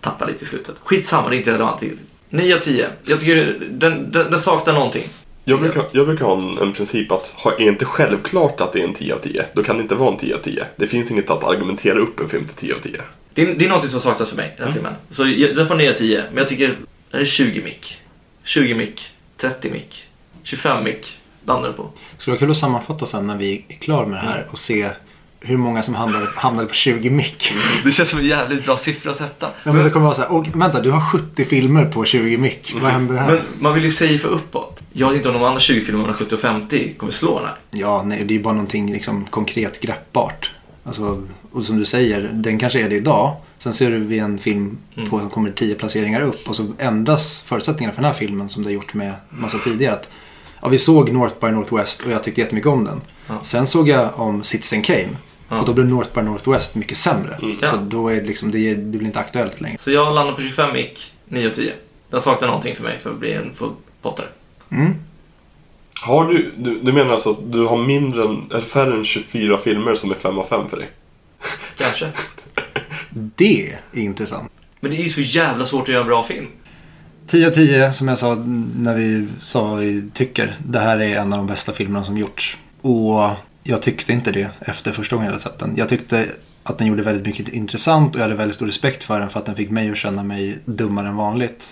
Tappar lite i slutet. Skitsamma, det är inte relevant. 9 av 10. Jag tycker den, den, den saknar någonting. Jag brukar, jag brukar ha en, en princip att ha, är inte självklart att det är en 10 av 10, då kan det inte vara en 10 av 10. Det finns inget att argumentera upp en film till 10 av 10. Det är, det är någonting som saknas för mig i den här filmen. Så jag- den får 9 av 10, men jag tycker det är 20 mick. 20 mick, 30 mick, 25 mick landar det på. Det skulle vara kul att sammanfatta sen när vi är klara med det här och se hur många som hamnade, hamnade på 20 mick. Det känns som en jävligt bra siffra att sätta. Ja, men det kommer vara så här, och, vänta du har 70 filmer på 20 mick. Vad händer här? Men man vill ju safea uppåt. Jag vet inte om de andra 20 filmerna 70 och 50 kommer slå den här. Ja, nej, det är ju bara någonting liksom, konkret greppbart. Alltså, och som du säger, den kanske är det idag. Sen ser vi en film på som kommer 10 placeringar upp och så ändras förutsättningarna för den här filmen som det har gjort med massa tidigare. Att, ja, vi såg North by Northwest och jag tyckte jättemycket om den. Ja. Sen såg jag om Citizen Kane Ja. och då blev North by Northwest mycket sämre. Ja. Så då är det, liksom, det, det blir inte aktuellt längre. Så jag landar på 25 mick, 9 av 10. Den saknar någonting för mig för att bli en full pottare. Mm. Har du, du, du menar alltså att du har mindre än, eller färre än 24 filmer som är 5 av 5 för dig? Kanske. Det är intressant. Men det är ju så jävla svårt att göra en bra film. 10 av 10 som jag sa när vi sa vad vi tycker. Det här är en av de bästa filmerna som gjorts. Och jag tyckte inte det efter första gången jag hade sett den. Jag tyckte att den gjorde väldigt mycket intressant och jag hade väldigt stor respekt för den för att den fick mig att känna mig dummare än vanligt.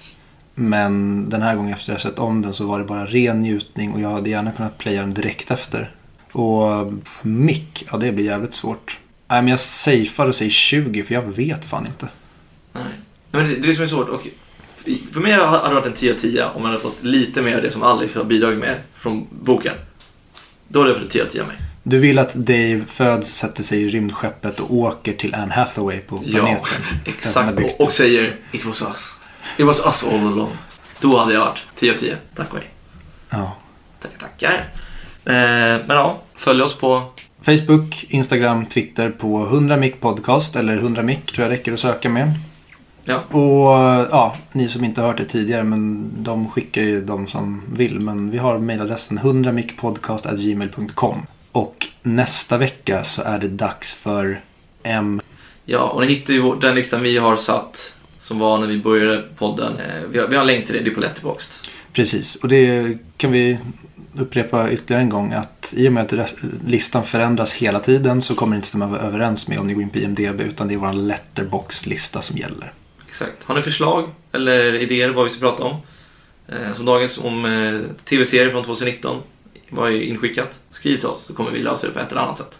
Men den här gången efter jag sett om den så var det bara ren njutning och jag hade gärna kunnat playa den direkt efter. Och mick, ja det blir jävligt svårt. Nej men jag safear och säger 20 för jag vet fan inte. Nej. Nej, Men det, det är det som är svårt. Och för mig hade det varit en 10 av 10 om man hade fått lite mer av det som Alex har bidragit med från boken. Då hade jag fått 10 av 10 av mig. Du vill att Dave föds, sätter sig i rymdskeppet och åker till Anne Hathaway på planeten. Som exakt. Och, och säger It was us. It was us all along. Då hade jag varit 10 av 10. Tack och hej. Ja. Tackar, tackar. Eh, men ja, följ oss på... Facebook, Instagram, Twitter på 100 mic podcast eller 100 mic tror jag räcker att söka med. Ja. Och ja, ni som inte hört det tidigare men de skickar ju de som vill. Men vi har mejladressen 100micpodcast.gmail.com Och nästa vecka så är det dags för M. Ja, och ni hittar ju den listan vi har satt som var när vi började podden. Eh, vi, har, vi har en länk till det, det är på Letterboxd. Precis, och det kan vi upprepa ytterligare en gång att i och med att listan förändras hela tiden så kommer det inte stämma överens med om ni går in på IMDB utan det är vår letterbox-lista som gäller. Exakt. Har ni förslag eller idéer vad vi ska prata om? Eh, som dagens om eh, tv-serier från 2019 var ju inskickat. Skriv till oss så kommer vi lösa det på ett eller annat sätt.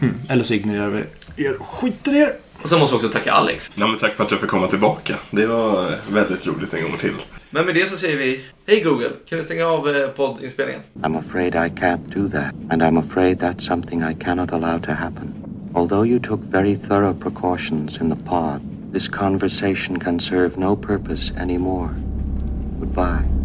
Mm. Eller så ignorerar vi er och skiter i er. Och sen måste vi också tacka Alex. Ja, men tack för att jag fick komma tillbaka. Det var väldigt roligt en gång till. Men med det så säger vi Hej Google, kan du stänga av eh, poddinspelningen? I'm afraid I can't do that, and I'm afraid that's something I cannot allow to happen. Although you took very thorough precautions in the pod, this conversation can serve no purpose anymore. Goodbye.